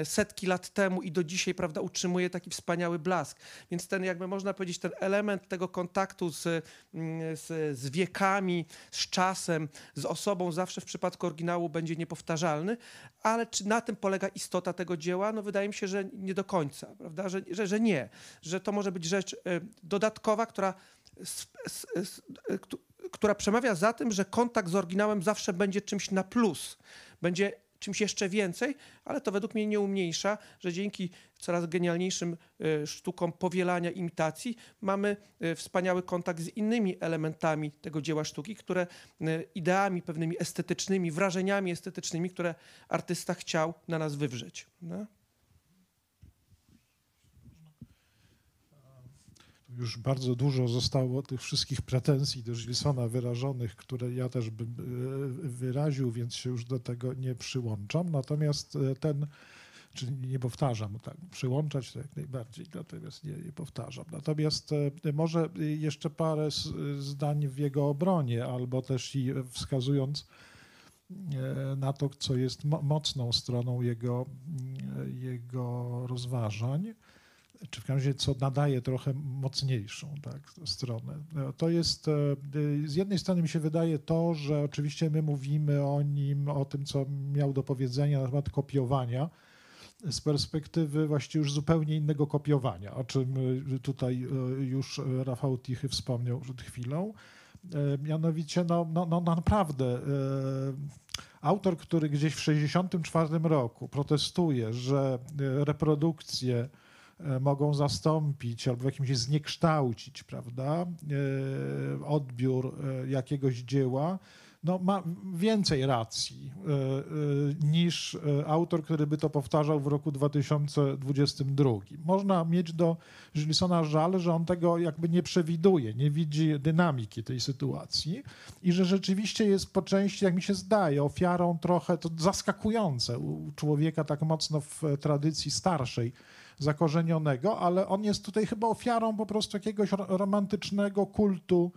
setki lat temu i do dzisiaj, prawda, utrzymuje taki wspaniały blask. Więc ten, jakby można powiedzieć, ten element tego kontaktu z, mm, z, z wiekami, z czasem, z osobą zawsze w przypadku oryginału będzie niepowtarzalny, ale czy na tym polega istota tego dzieła? No wydaje mi się, że nie do końca, prawda? Że, że, że nie, że to może być rzecz y, dodatkowa, która, któ- która przemawia za tym, że kontakt z oryginałem zawsze będzie czymś na plus, będzie czymś jeszcze więcej, ale to według mnie nie umniejsza, że dzięki coraz genialniejszym y, sztukom powielania imitacji mamy y, wspaniały kontakt z innymi elementami tego dzieła sztuki, które y, ideami pewnymi estetycznymi, wrażeniami estetycznymi, które artysta chciał na nas wywrzeć. No? Już bardzo dużo zostało tych wszystkich pretensji do Gilsona wyrażonych, które ja też bym e, wyraził, więc się już do tego nie przyłączam. Natomiast e, ten, czy nie powtarzam, tak, przyłączać to jak najbardziej, natomiast nie, nie powtarzam. Natomiast e, może jeszcze parę zdań w jego obronie, albo też i wskazując na to, co jest mo- mocną stroną jego, jego rozważań. Czy w każdym razie co nadaje trochę mocniejszą tak, stronę. E, To jest, e, z jednej strony mi się wydaje to, że oczywiście my mówimy o nim, o tym, co miał do powiedzenia na temat kopiowania, z perspektywy właściwie już zupełnie innego kopiowania, o czym y, tutaj y, już Rafał Tichy wspomniał przed chwilą. E, Mianowicie, no, no, no naprawdę, e, autor, który gdzieś w 1964 roku protestuje, że e, reprodukcje e, mogą zastąpić albo w jakimś zniekształcić, prawda, e, odbiór e, jakiegoś dzieła, no, ma więcej racji e, e, niż e, autor, który by to powtarzał w roku 2022. Można mieć do Gilsona żal, że on tego jakby nie przewiduje, nie widzi dynamiki tej sytuacji i że rzeczywiście jest po części, jak mi się zdaje, ofiarą trochę, to zaskakujące u człowieka tak mocno w tradycji starszej, zakorzenionego, ale on jest tutaj chyba ofiarą po prostu jakiegoś ro- romantycznego kultu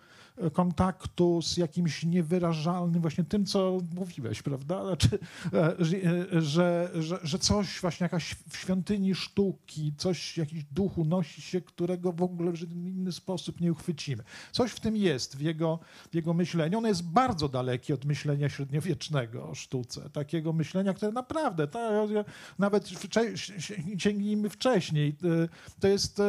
kontaktu z jakimś niewyrażalnym, właśnie tym, co mówiłeś, prawda? Znaczy, e, że, e, że, że, że coś, właśnie jakaś w świątyni sztuki, coś, jakiś duch unosi się, którego w ogóle w żaden inny sposób nie uchwycimy. Coś w tym jest, w jego, w jego myśleniu. Ono jest bardzo dalekie od myślenia średniowiecznego o sztuce. Takiego myślenia, które naprawdę, nawet sięgnijmy wcześniej, y, to jest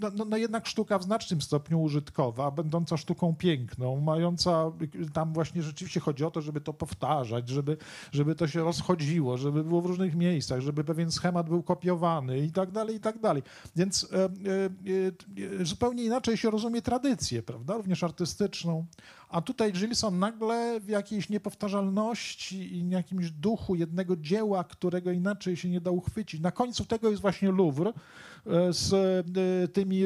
no, no, no jednak sztuka w znacznym stopniu użytkowa, będąca sztuką piękną, mająca tam właśnie rzeczywiście chodzi o to, żeby to powtarzać, żeby, żeby to się rozchodziło, żeby było w różnych miejscach, żeby pewien schemat był kopiowany i tak dalej, i tak dalej. Więc e, e, e, zupełnie inaczej się rozumie tradycję, prawda, również artystyczną. A tutaj Gilson nagle w jakiejś niepowtarzalności i jakimś duchu jednego dzieła, którego inaczej się nie da uchwycić. Na końcu tego jest właśnie Louvre z tymi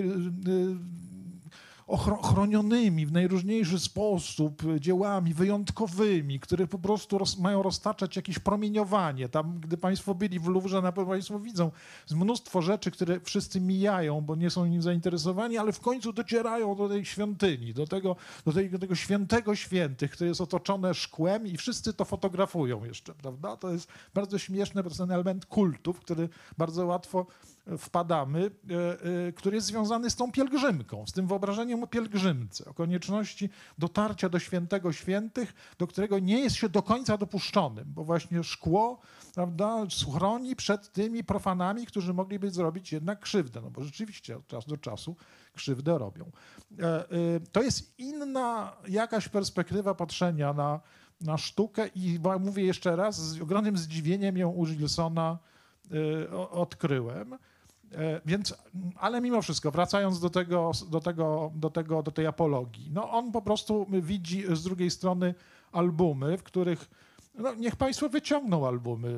chronionymi w najróżniejszy sposób dziełami wyjątkowymi, które po prostu roz, mają roztaczać jakieś promieniowanie. Tam, gdy Państwo byli w Louvre, na pewno Państwo widzą jest mnóstwo rzeczy, które wszyscy mijają, bo nie są nim zainteresowani, ale w końcu docierają do tej świątyni, do tego, do tego, tego świętego świętych, które jest otoczone szkłem i wszyscy to fotografują jeszcze, prawda? To jest bardzo śmieszny, po prostu ten element kultu, w który bardzo łatwo wpadamy, e, e, który jest związany z tą pielgrzymką, z tym wyobrażeniem o pielgrzymce, o konieczności dotarcia do świętego świętych, do którego nie jest się do końca dopuszczonym, bo właśnie szkło prawda, chroni przed tymi profanami, którzy mogliby zrobić jednak krzywdę, no bo rzeczywiście od czasu do czasu krzywdę robią. E, To jest inna jakaś perspektywa patrzenia na, na sztukę i mówię jeszcze raz, z ogromnym zdziwieniem ją u Gilsona odkryłem. E, Więc, ale mimo wszystko, wracając do tego, do tego, do tego, do tej apologii, no on po prostu widzi z drugiej strony albumy, w których no, niech Państwo wyciągną albumy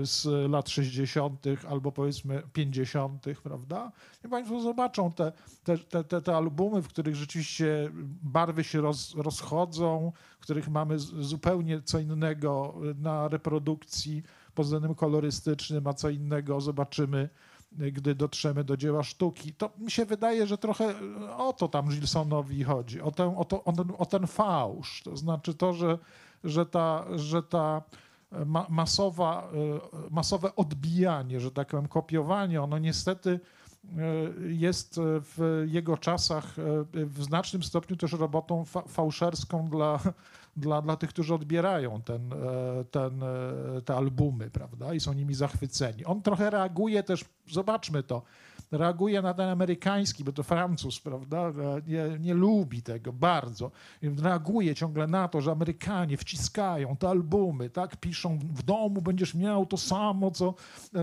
y, z lat 60. albo powiedzmy 50., prawda? Niech Państwo zobaczą te, te, te, te, albumy, w których rzeczywiście barwy się roz, rozchodzą, w których mamy zupełnie co innego na reprodukcji pod względem kolorystycznym, a co innego zobaczymy, gdy dotrzemy do dzieła sztuki. To mi się wydaje, że trochę o to tam Gilsonowi chodzi, o, tę, o, to, o, ten, o ten fałsz. To znaczy to, że, że ta, że ta ma, masowa, e, masowe odbijanie, że tak powiem, kopiowanie, ono niestety e, jest w jego czasach e, w znacznym stopniu też robotą fa- fałszerską dla, dla, dla tych, którzy odbierają ten, e, ten, e, te albumy, prawda, i są nimi zachwyceni. On trochę reaguje też, zobaczmy to, reaguje na ten amerykański, bo to Francuz, prawda, e, nie, nie lubi tego bardzo. Reaguje ciągle na to, że Amerykanie wciskają te albumy, tak, piszą w domu będziesz miał to samo, co,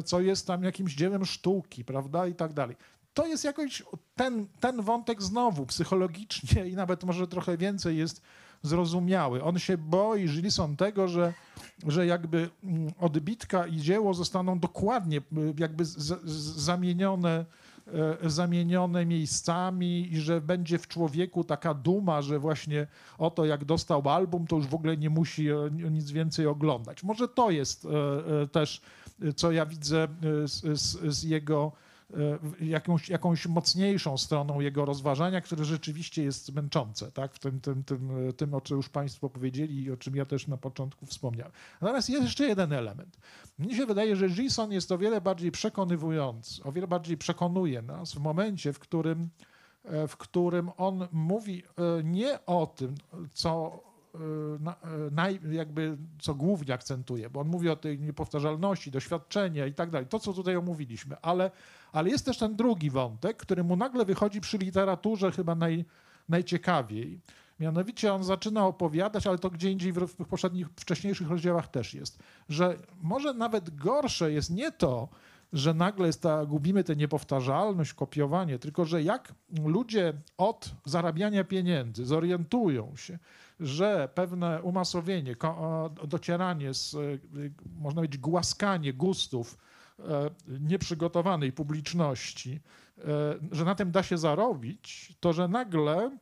co jest tam jakimś dziełem sztuki, prawda, i tak dalej. To jest jakoś ten, ten wątek znowu psychologicznie i nawet może trochę więcej jest zrozumiały. On się boi, Gilson, tego, że, że jakby mm, odbitka i dzieło zostaną dokładnie y, jakby z, z, zamienione, e, zamienione miejscami i że będzie w człowieku taka duma, że właśnie oto jak dostał album, to już w ogóle nie musi e, nic więcej oglądać. Może to jest e, też, co ja widzę z, z, z jego jakąś, jakąś mocniejszą stroną jego rozważania, które rzeczywiście jest męczące, tak? w tym, tym, tym, tym, o czym już Państwo powiedzieli i o czym ja też na początku wspomniałem. Natomiast jest jeszcze jeden element. Mnie się wydaje, że Gilson jest o wiele bardziej przekonywujący, o wiele bardziej przekonuje nas w momencie, w którym, e, w którym on mówi e, nie o tym, co na, naj, jakby co głównie akcentuje, bo on mówi o tej niepowtarzalności, doświadczenia i tak dalej, to co tutaj omówiliśmy, ale, ale jest też ten drugi wątek, który mu nagle wychodzi przy literaturze chyba naj, najciekawiej. Mianowicie on zaczyna opowiadać, ale to gdzie indziej w, w poprzednich, wcześniejszych rozdziałach też jest, że może nawet gorsze jest nie to, że nagle jest ta, gubimy tę niepowtarzalność, kopiowanie, tylko że jak ludzie od zarabiania pieniędzy zorientują się, że pewne umasowienie, docieranie z, można powiedzieć, głaskanie gustów e, nieprzygotowanej publiczności, e, że na tym da się zarobić, to że nagle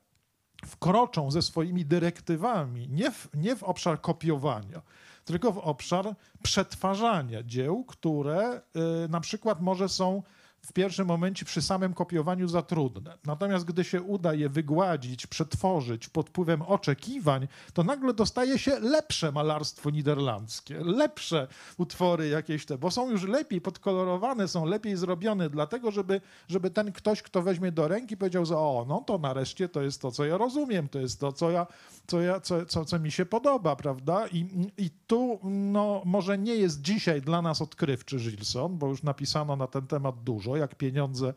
wkroczą ze swoimi dyrektywami nie w, nie w obszar kopiowania, tylko w obszar przetwarzania dzieł, które na przykład może są w pierwszym momencie przy samym kopiowaniu za trudne. Natomiast gdy się uda je wygładzić, przetworzyć pod wpływem oczekiwań, to nagle dostaje się lepsze malarstwo niderlandzkie, lepsze utwory jakieś te, bo są już lepiej podkolorowane, są lepiej zrobione, dlatego żeby, żeby ten ktoś, kto weźmie do ręki, powiedział, że o, no to nareszcie to jest to, co ja rozumiem, to jest to, co, ja, co, ja, co, co, co mi się podoba, prawda? I, i tu no, może nie jest dzisiaj dla nas odkrywczy Gilson, bo już napisano na ten temat dużo, jak pieniądze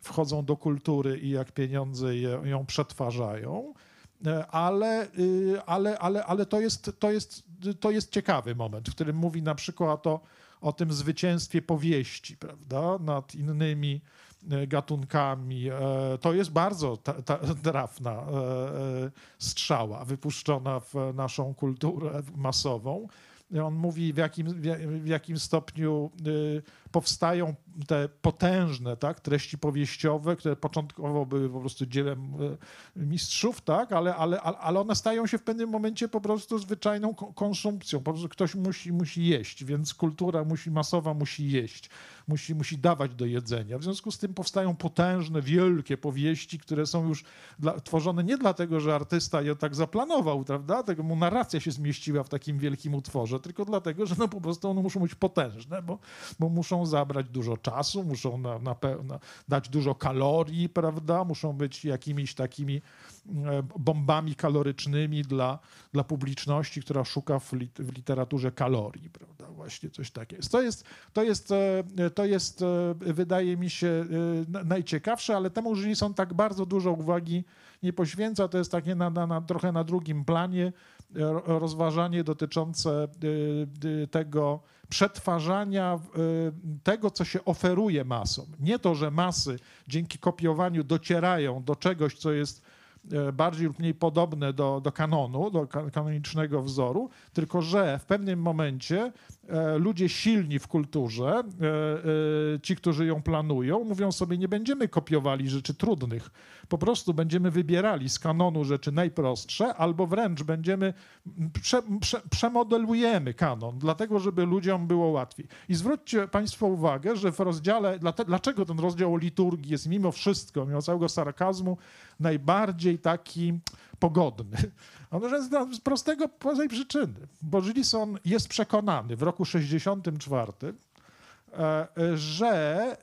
wchodzą do kultury i jak pieniądze je, ją przetwarzają. E, ale, y, ale, ale, ale to, jest, to, jest, to jest ciekawy moment, w którym mówi na przykład o, o tym zwycięstwie powieści prawda, nad innymi e, gatunkami. E, to jest bardzo trafna strzała wypuszczona w naszą kulturę masową. On mówi, w jakim, w jakim stopniu y, powstają te potężne tak, treści powieściowe, które początkowo były po prostu dziełem e, mistrzów, tak, ale, ale, ale one stają się w pewnym momencie po prostu zwyczajną konsumpcją. Po prostu ktoś musi, musi jeść, więc kultura musi, masowa musi jeść, musi, musi dawać do jedzenia. W związku z tym powstają potężne, wielkie powieści, które są już dla, tworzone nie dlatego, że artysta je tak zaplanował, prawda, tego mu narracja się zmieściła w takim wielkim utworze, tylko dlatego, że no po prostu one muszą być potężne, bo, bo muszą zabrać dużo czasu, muszą na, na, na, dać dużo kalorii, prawda? Muszą być jakimiś takimi e, bombami kalorycznymi dla, dla publiczności, która szuka w, lit, w literaturze kalorii, prawda? Właśnie coś takiego. To jest, to jest, e, to jest e, wydaje mi się, najciekawsze, ale temu są tak bardzo dużo uwagi nie poświęca. To jest takie na, na, na, trochę na drugim planie rozważanie dotyczące tego, przetwarzania y, tego, co się oferuje masom. Nie to, że masy dzięki kopiowaniu docierają do czegoś, co jest e, bardziej lub mniej podobne do, do kanonu, do kanonicznego wzoru, tylko że w pewnym momencie ludzie silni w kulturze, e, e, ci, którzy ją planują, mówią sobie, nie będziemy kopiowali rzeczy trudnych, po prostu będziemy wybierali z kanonu rzeczy najprostsze, albo wręcz będziemy, prze, prze, przemodelujemy kanon, dlatego, żeby ludziom było łatwiej. I zwróćcie Państwo uwagę, że w rozdziale, dlaczego ten rozdział o liturgii jest mimo wszystko, mimo całego sarkazmu, najbardziej taki pogodny. On jest z prostego prostej przyczyny, bo Gilson jest przekonany w roku 64, e, że e,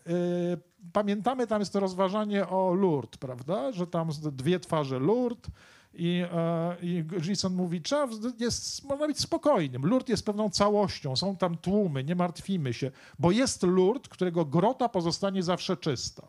pamiętamy, tam jest to rozważanie o Lourdes, prawda, że tam dwie twarze Lourdes i, e, i mówi, trzeba jest, można być spokojnym. Lourdes jest pewną całością, są tam tłumy, nie martwimy się, bo jest Lourdes, którego grota pozostanie zawsze czysta.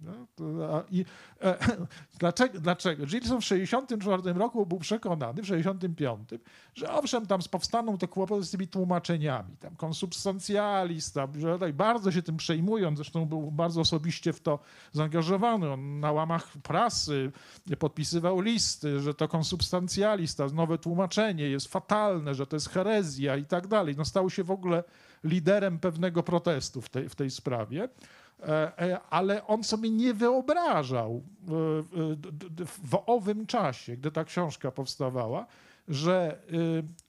No, I, e, (laughs) dlaczego, dlaczego? Gilson w 1964 roku był przekonany, w 1965, że owszem, tam powstaną te kłopoty z tymi tłumaczeniami, tam konsubstancjalista, że tak bardzo się tym przejmują, zresztą był bardzo osobiście w to zaangażowany. On na łamach prasy podpisywał listy, że to konsubstancjalista, nowe tłumaczenie jest fatalne, że to jest herezja i tak dalej. No, stał się w ogóle liderem pewnego protestu w tej, w tej sprawie. E, e, ale on sobie nie wyobrażał e, w owym czasie, gdy ta książka powstawała, że,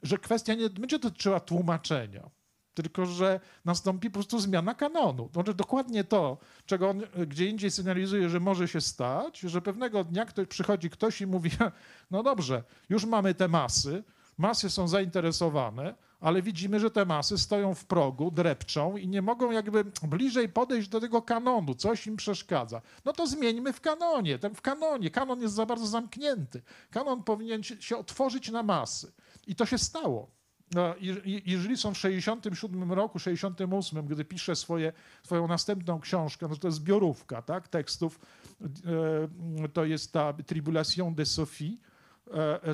że kwestia nie będzie dotyczyła tłumaczenia, tylko że nastąpi po prostu zmiana kanonu. Znaczy dokładnie to, czego on gdzie indziej sygnalizuje, że może się stać, że pewnego dnia ktoś, przychodzi ktoś i mówi, (laughs) no dobrze, już mamy te masy, masy są zainteresowane, ale widzimy, że te masy stoją w progu, drepczą i nie mogą jakby bliżej podejść do tego kanonu, coś im przeszkadza. No to zmieńmy w kanonie, ten w kanonie. Kanon jest za bardzo zamknięty. Kanon powinien się, otworzyć na masy. I to się stało. No, jeżeli są w 67 roku, 68, gdy pisze swoje, swoją następną książkę, no to jest zbiorówka tak, tekstów, e, to jest ta Tribulation de Sophie,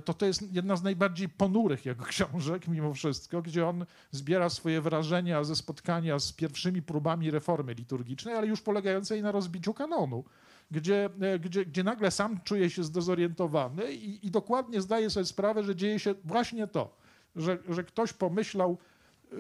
to to jest jedna z najbardziej ponurych jego (laughs) książek mimo wszystko, gdzie on zbiera swoje wrażenia ze spotkania z pierwszymi próbami reformy liturgicznej, ale już polegającej na rozbiciu kanonu, gdzie, e, gdzie, gdzie nagle sam czuje się zdezorientowany i, i dokładnie zdaje sobie sprawę, że dzieje się właśnie to, że, że ktoś pomyślał,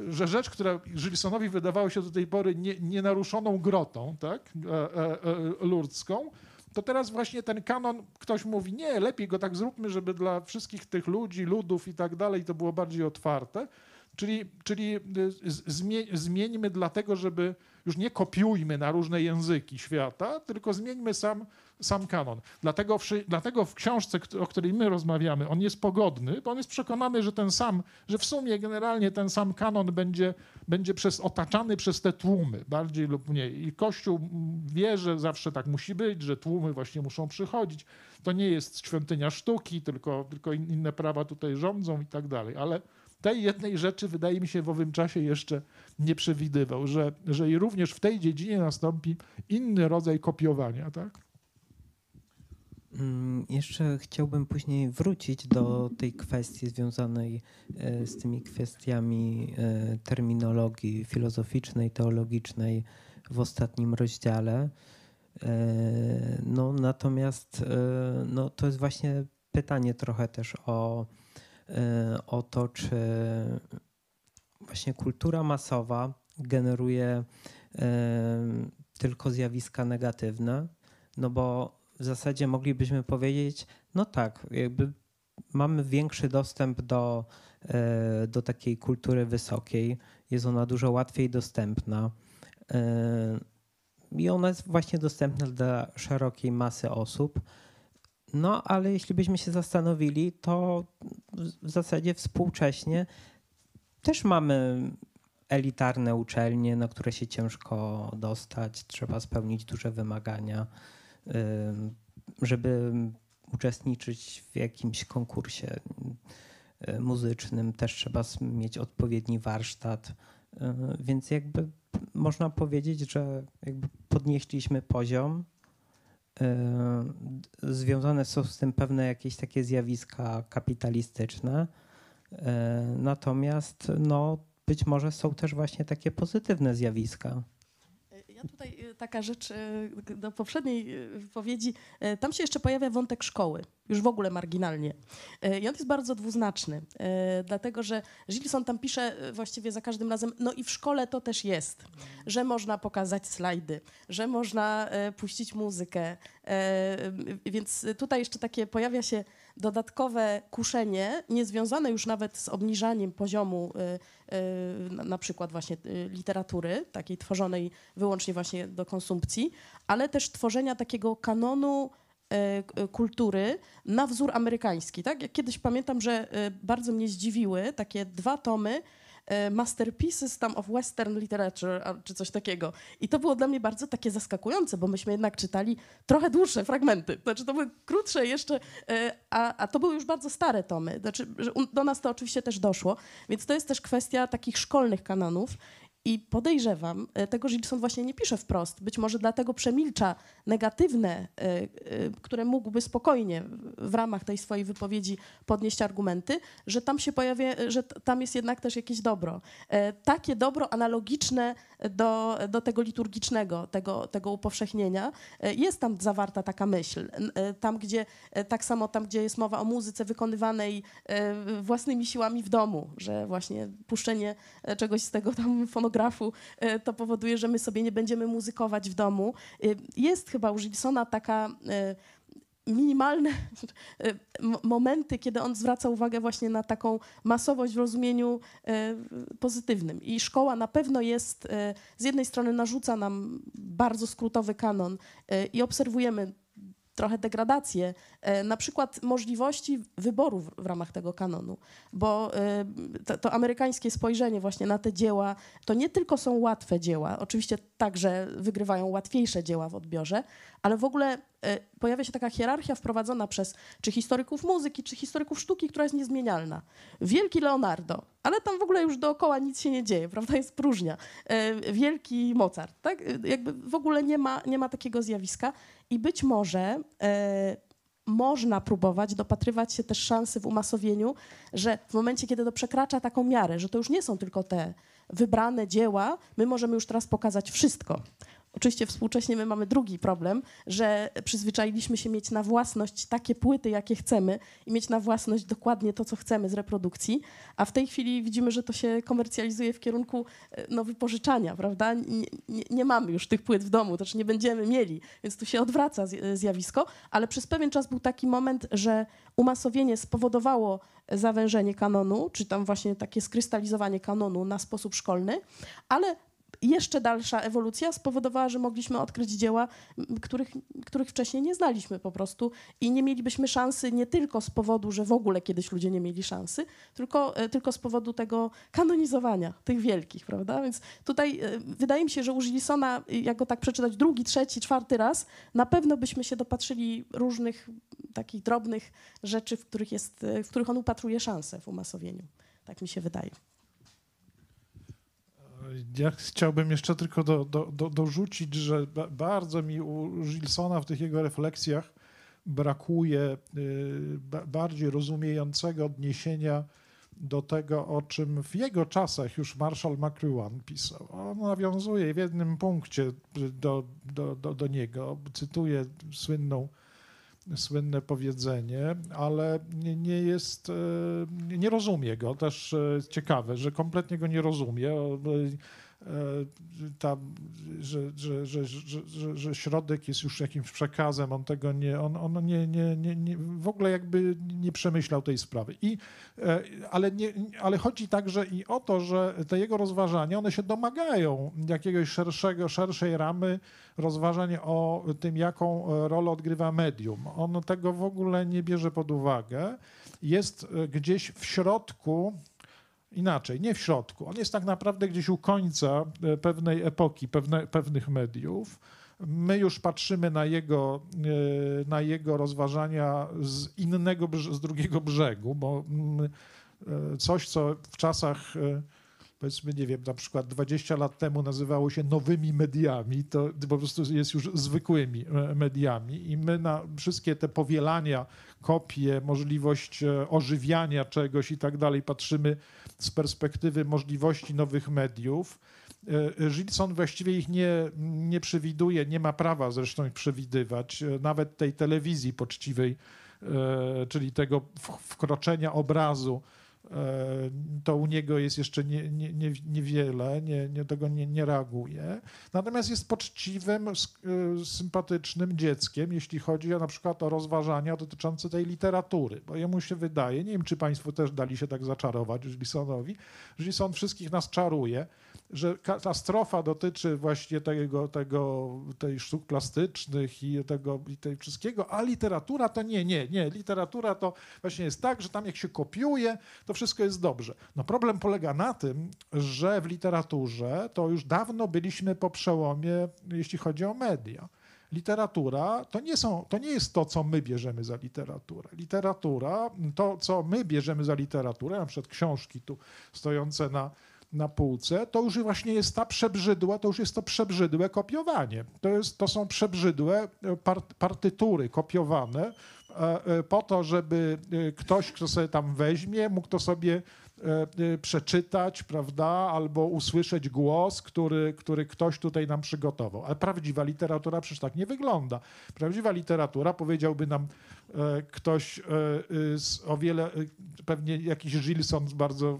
że rzecz, która Gilsonowi wydawała się do tej pory nie, nienaruszoną grotą, tak, e, e, e, lurdzką, to teraz właśnie ten kanon, ktoś mówi, nie, lepiej go tak zróbmy, żeby dla wszystkich tych ludzi, ludów i tak dalej to było bardziej otwarte. Czyli, czyli y, zmieńmy dlatego, żeby już nie kopiujmy na różne języki świata, tylko zmieńmy sam, sam kanon. Dlatego w, dlatego w książce, o której my rozmawiamy, on jest pogodny, bo on jest przekonany, że ten sam, że w sumie generalnie ten sam kanon będzie, będzie przez, otaczany przez te tłumy, bardziej lub mniej. I Kościół wie, że zawsze tak musi być, że tłumy właśnie muszą przychodzić. To nie jest świątynia sztuki, tylko, tylko inne prawa tutaj rządzą i tak dalej. Ale tej jednej rzeczy wydaje mi się w owym czasie jeszcze nie przewidywał, że, że i również w tej dziedzinie nastąpi inny rodzaj kopiowania, tak? Mm, jeszcze chciałbym później wrócić do tej kwestii związanej e, z tymi kwestiami e, terminologii filozoficznej, teologicznej w ostatnim rozdziale. E, no, natomiast no, to jest właśnie pytanie trochę też o, o to, czy właśnie kultura masowa generuje tylko zjawiska negatywne, no bo w zasadzie moglibyśmy powiedzieć, no tak, jakby mamy większy dostęp do, e, do takiej kultury wysokiej, jest ona dużo łatwiej dostępna. E, I ona jest właśnie dostępna dla szerokiej masy osób. No, ale jeśli byśmy się zastanowili, to w zasadzie współcześnie też mamy elitarne uczelnie, na które się ciężko dostać, trzeba spełnić duże wymagania żeby uczestniczyć w jakimś konkursie y, muzycznym, też trzeba mieć odpowiedni warsztat. Y, więc jakby można powiedzieć, że jakby podnieśliśmy poziom. Y, związane są z tym pewne jakieś takie zjawiska kapitalistyczne. Natomiast no, być może są też właśnie takie pozytywne zjawiska tutaj y, taka rzecz y, do poprzedniej y, wypowiedzi. Tam się jeszcze pojawia wątek szkoły, już w ogóle marginalnie. I on jest bardzo dwuznaczny, dlatego że Gilson tam pisze właściwie za każdym razem, no i w szkole to też jest, że można pokazać slajdy, że można puścić muzykę. Więc tutaj jeszcze takie pojawia się dodatkowe kuszenie, niezwiązane już nawet z obniżaniem poziomu na przykład właśnie literatury, takiej tworzonej wyłącznie właśnie do konsumpcji, ale też tworzenia takiego kanonu kultury na wzór amerykański. Tak? Jak kiedyś pamiętam, że bardzo mnie zdziwiły takie dwa tomy E, masterpieces tam of Western Literature, czy coś takiego. I to było dla mnie bardzo takie zaskakujące, bo myśmy jednak czytali trochę dłuższe fragmenty. Znaczy to były krótsze jeszcze, e, a, a to były już bardzo stare tomy. Znaczy, do nas to oczywiście też doszło, więc to jest też kwestia takich szkolnych kanonów i podejrzewam, e, tego Gilson właśnie nie pisze wprost, być może dlatego przemilcza negatywne, e, e, które mógłby spokojnie w ramach tej swojej wypowiedzi podnieść argumenty, że tam się pojawia, że tam jest jednak też jakieś dobro. Takie dobro analogiczne do, do tego liturgicznego, tego, tego upowszechnienia. Jest tam zawarta taka myśl. Tam, gdzie, tak samo tam, gdzie jest mowa o muzyce wykonywanej własnymi siłami w domu, że właśnie puszczenie czegoś z tego tam fonogramu fonografu, e, to powoduje, że my sobie nie będziemy muzykować w domu. E, jest chyba u Gilsona taka e, minimalne momenty, kiedy on zwraca uwagę właśnie na taką masowość w rozumieniu pozytywnym. I szkoła na pewno jest, z jednej strony narzuca nam bardzo skrótowy kanon i obserwujemy trochę degradację, e, na przykład możliwości wyboru w, ramach tego kanonu, bo e, to, to amerykańskie spojrzenie właśnie na te dzieła, to nie tylko są łatwe dzieła, oczywiście także wygrywają łatwiejsze dzieła w odbiorze, ale w ogóle e, pojawia się taka hierarchia wprowadzona przez czy historyków muzyki, czy historyków sztuki, która jest niezmienialna. Wielki Leonardo, ale tam w ogóle już dookoła nic się nie dzieje, prawda, jest próżnia. Wielki Mozart, tak? Jakby w ogóle nie ma, nie ma takiego zjawiska i być może e, można próbować dopatrywać się też szansy w umasowieniu, że w momencie, kiedy to przekracza taką miarę, że to już nie są tylko te wybrane dzieła, my możemy już teraz pokazać wszystko. Oczywiście współcześnie my mamy drugi problem, że przyzwyczailiśmy się mieć na własność takie płyty, jakie chcemy i mieć na własność dokładnie to, co chcemy z reprodukcji, a w tej chwili widzimy, że to się komercjalizuje w kierunku e, no, wypożyczania, prawda? Nie, nie, nie mamy już tych płyt w domu, też nie będziemy mieli, więc tu się odwraca zj- zjawisko, ale przez pewien czas był taki moment, że umasowienie spowodowało zawężenie kanonu, czy tam właśnie takie skrystalizowanie kanonu na sposób szkolny, ale jeszcze dalsza ewolucja spowodowała, że mogliśmy odkryć dzieła, których, których wcześniej nie znaliśmy po prostu i nie mielibyśmy szansy nie tylko z powodu, że w ogóle kiedyś ludzie nie mieli szansy, tylko, e, tylko z powodu tego kanonizowania tych wielkich, prawda? Więc tutaj e, wydaje mi się, że u Gilsona, y, jak go tak przeczytać drugi, trzeci, czwarty raz, na pewno byśmy się dopatrzyli różnych takich drobnych rzeczy, w których, jest, e, w których on upatruje szansę w umasowieniu. Tak mi się wydaje. Ja chciałbym jeszcze tylko do, do, do, dorzucić, że ba, bardzo mi u Gilsona w tych jego refleksjach brakuje y, ba, bardziej rozumiejącego odniesienia do tego, o czym w jego czasach już Marshall McLuhan pisał. On nawiązuje w jednym punkcie do, do, do, do niego, cytuję słynną słynne powiedzenie, ale nie, nie jest, e, nie- rozumie go. Też e, ciekawe, że kompletnie go nie rozumie. E, Tam, że, że, że, że, że, środek jest już jakimś przekazem, on tego nie, on, on nie, nie, nie, nie, w ogóle jakby nie przemyślał tej sprawy. I, e, ale, nie, ale chodzi także i o to, że te jego rozważania, one się domagają jakiegoś szerszego, szerszej ramy rozważań o tym, jaką e, rolę odgrywa medium. On tego w ogóle nie bierze pod uwagę. Jest gdzieś w środku, inaczej, nie w środku, on jest tak naprawdę gdzieś u końca e, pewnej epoki, pewne, pewnych mediów. My już patrzymy na jego, e, na jego rozważania z innego, z drugiego brzegu, bo mm, e, coś, co w czasach powiedzmy, nie wiem, na przykład 20 lat temu nazywało się nowymi mediami, to po prostu jest już zwykłymi mediami i my na wszystkie te powielania, kopie, możliwość e, ożywiania czegoś i tak dalej patrzymy z perspektywy możliwości nowych mediów. E, Gilson właściwie ich nie, nie przewiduje, nie ma prawa zresztą ich przewidywać, e, nawet tej telewizji poczciwej, e, czyli tego wkroczenia obrazu e, to u niego jest jeszcze nie, nie, nie, niewiele, nie, nie, tego nie, nie reaguje. Natomiast jest poczciwym, e, sympatycznym dzieckiem, jeśli chodzi o, na przykład o rozważania dotyczące tej literatury, bo jemu się wydaje, nie wiem czy Państwo też dali się tak zaczarować Gilsonowi, że Gilson wszystkich nas czaruje, że katastrofa dotyczy właśnie tego, tego, tej sztuk plastycznych i tego i tej wszystkiego, a literatura to nie, nie, nie. Literatura to właśnie jest tak, że tam jak się kopiuje, to wszystko jest dobrze. No problem polega na tym, że w literaturze to już dawno byliśmy po przełomie, jeśli chodzi o media. Literatura to nie, są, to nie jest to, co my bierzemy za literaturę. Literatura, to co my bierzemy za literaturę, na przykład książki tu stojące na, na półce, to już właśnie jest ta przebrzydła, to już jest to przebrzydłe kopiowanie. To, jest, to są przebrzydłe e, part, partytury kopiowane e, e, po to, żeby ktoś, kto sobie tam weźmie, mógł to sobie przeczytać, prawda, albo usłyszeć głos, który, który ktoś tutaj nam przygotował. Ale prawdziwa literatura przecież tak nie wygląda. Prawdziwa literatura, powiedziałby nam ktoś z o wiele, pewnie jakiś Gilson bardzo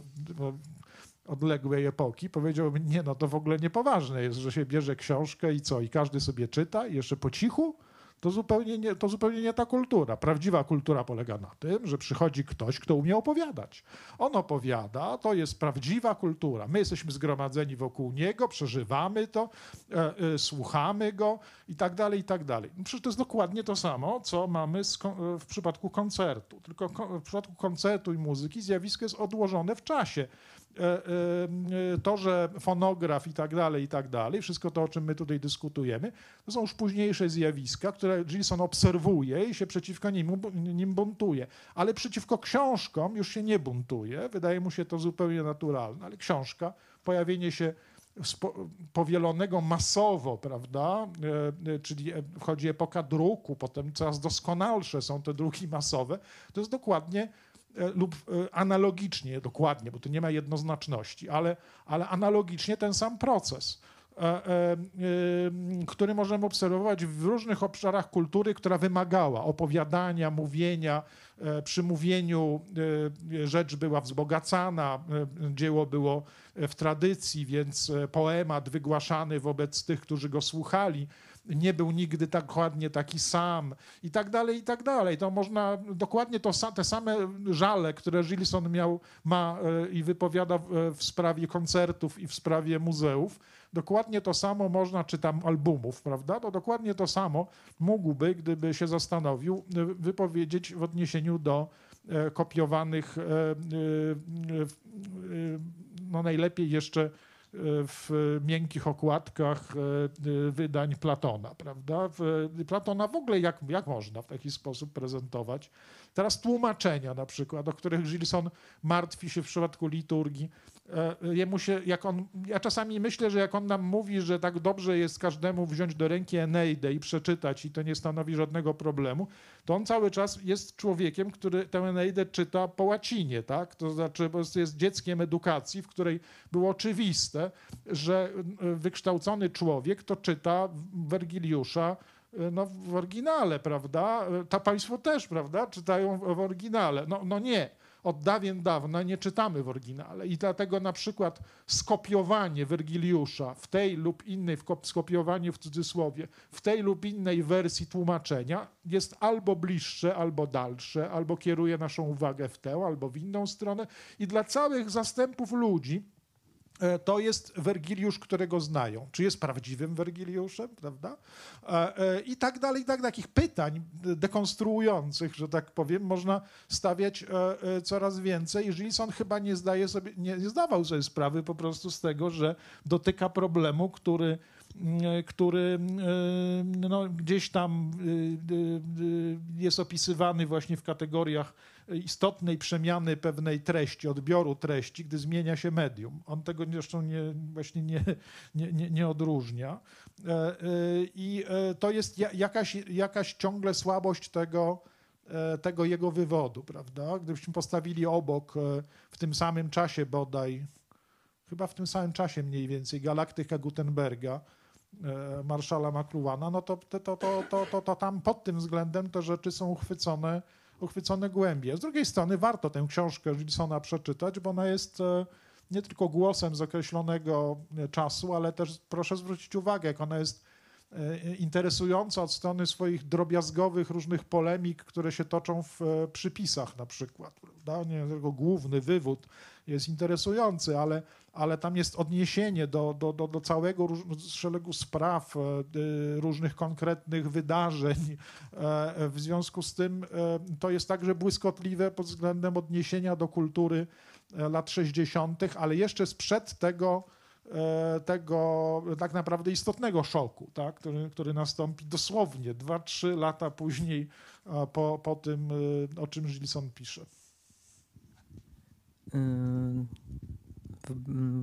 odległej epoki, powiedziałby, nie no, to w ogóle niepoważne jest, że się bierze książkę i co, i każdy sobie czyta i jeszcze po cichu, To zupełnie, nie, to zupełnie nie ta kultura. Prawdziwa kultura polega na tym, że przychodzi ktoś, kto umie opowiadać. On opowiada, to jest prawdziwa kultura. My jesteśmy zgromadzeni wokół niego, przeżywamy to, e, e, słuchamy go i tak dalej, i tak dalej. Przecież to jest dokładnie to samo, co mamy kon- w przypadku koncertu. Tylko ko- w przypadku koncertu i muzyki zjawisko jest odłożone w czasie. E, e, To, że fonograf i tak dalej, i tak dalej, wszystko to, o czym my tutaj dyskutujemy, to są już późniejsze zjawiska, które Gilson obserwuje i się przeciwko nim, nim buntuje. Ale przeciwko książkom już się nie buntuje. Wydaje mu się to zupełnie naturalne, ale książka, pojawienie się powielonego masowo, prawda, e, czyli wchodzi epoka druku, potem coraz doskonalsze są te druki masowe, to jest dokładnie lub e, analogicznie, dokładnie, bo tu nie ma jednoznaczności, ale, ale analogicznie ten sam proces, e, e, e, który możemy obserwować w różnych obszarach kultury, która wymagała opowiadania, mówienia. E, Przy mówieniu e, rzecz była wzbogacana, e, dzieło było w tradycji, więc e, poemat wygłaszany wobec tych, którzy go słuchali, nie był nigdy tak dokładnie taki sam i tak dalej, i tak dalej. To można dokładnie to, te same żale, które Gilson miał, ma e, i wypowiada w, e, w sprawie koncertów i w sprawie muzeów, dokładnie to samo można, czy tam albumów, prawda? To dokładnie to samo mógłby, gdyby się zastanowił, e, wypowiedzieć w odniesieniu do kopiowanych, no najlepiej jeszcze w miękkich okładkach e, wydań Platona, prawda? Platona w ogóle jak, jak można w taki sposób prezentować? Teraz tłumaczenia na przykład, o których Gilson martwi się w przypadku liturgii. E, Jemu się, jak on, ja czasami myślę, że jak on nam mówi, że tak dobrze jest każdemu wziąć do ręki Eneidę i przeczytać i to nie stanowi żadnego problemu, to on cały czas jest człowiekiem, który tę Eneidę czyta po łacinie, tak? To znaczy jest dzieckiem edukacji, w której było oczywiste, że y, wykształcony człowiek to czyta Wergiliusza no, w oryginale, prawda? Y, To państwo też, prawda? Czytają w, oryginale. No, no nie. Od dawien dawna nie czytamy w oryginale i dlatego na przykład skopiowanie Wergiliusza w tej lub innej, skopiowanie w cudzysłowie, w tej lub innej wersji tłumaczenia jest albo bliższe, albo dalsze, albo kieruje naszą uwagę w tę, albo w inną stronę i dla całych zastępów ludzi e, to jest Wergiliusz, którego znają. Czy jest prawdziwym Wergiliuszem, prawda? E, e, I tak dalej, i tak. Takich pytań dekonstruujących, że tak powiem, można stawiać e, e, coraz więcej. I Gilson chyba nie zdaje sobie, nie, zdawał sobie sprawy po prostu z tego, że dotyka problemu, który mm, który no, gdzieś tam jest opisywany właśnie w kategoriach istotnej przemiany pewnej treści, odbioru treści, gdy zmienia się medium. On tego zresztą nie, właśnie nie, nie, nie, nie odróżnia. E, e, I e, to jest ja- jakaś, jakaś ciągle słabość tego, tego jego wywodu, prawda? Gdybyśmy postawili obok w tym samym czasie bodaj, chyba w tym samym czasie mniej więcej, Galaktyka Gutenberga, marszala McLuhana, no to, to, to, to, to, to, to tam pod tym względem te rzeczy są uchwycone, uchwycone głębiej. Z drugiej strony warto tę książkę Gilsona przeczytać, bo ona jest e, nie tylko głosem z określonego e, czasu, ale też proszę zwrócić uwagę, jak ona jest e, interesująca od strony swoich drobiazgowych różnych polemik, które się toczą w przypisach na przykład. Prawda? Nie tylko główny wywód jest interesujący, ale, ale tam jest odniesienie do, do, do, do całego szeregu spraw, e, y, różnych konkretnych wydarzeń. E, W związku z tym e, to jest także błyskotliwe pod względem odniesienia do kultury e, lat 60., ale jeszcze sprzed tego, e, tego tak naprawdę istotnego szoku, tak, który, który nastąpi dosłownie 2-3 lata później e, po, po tym, e, o czym Gilson pisze.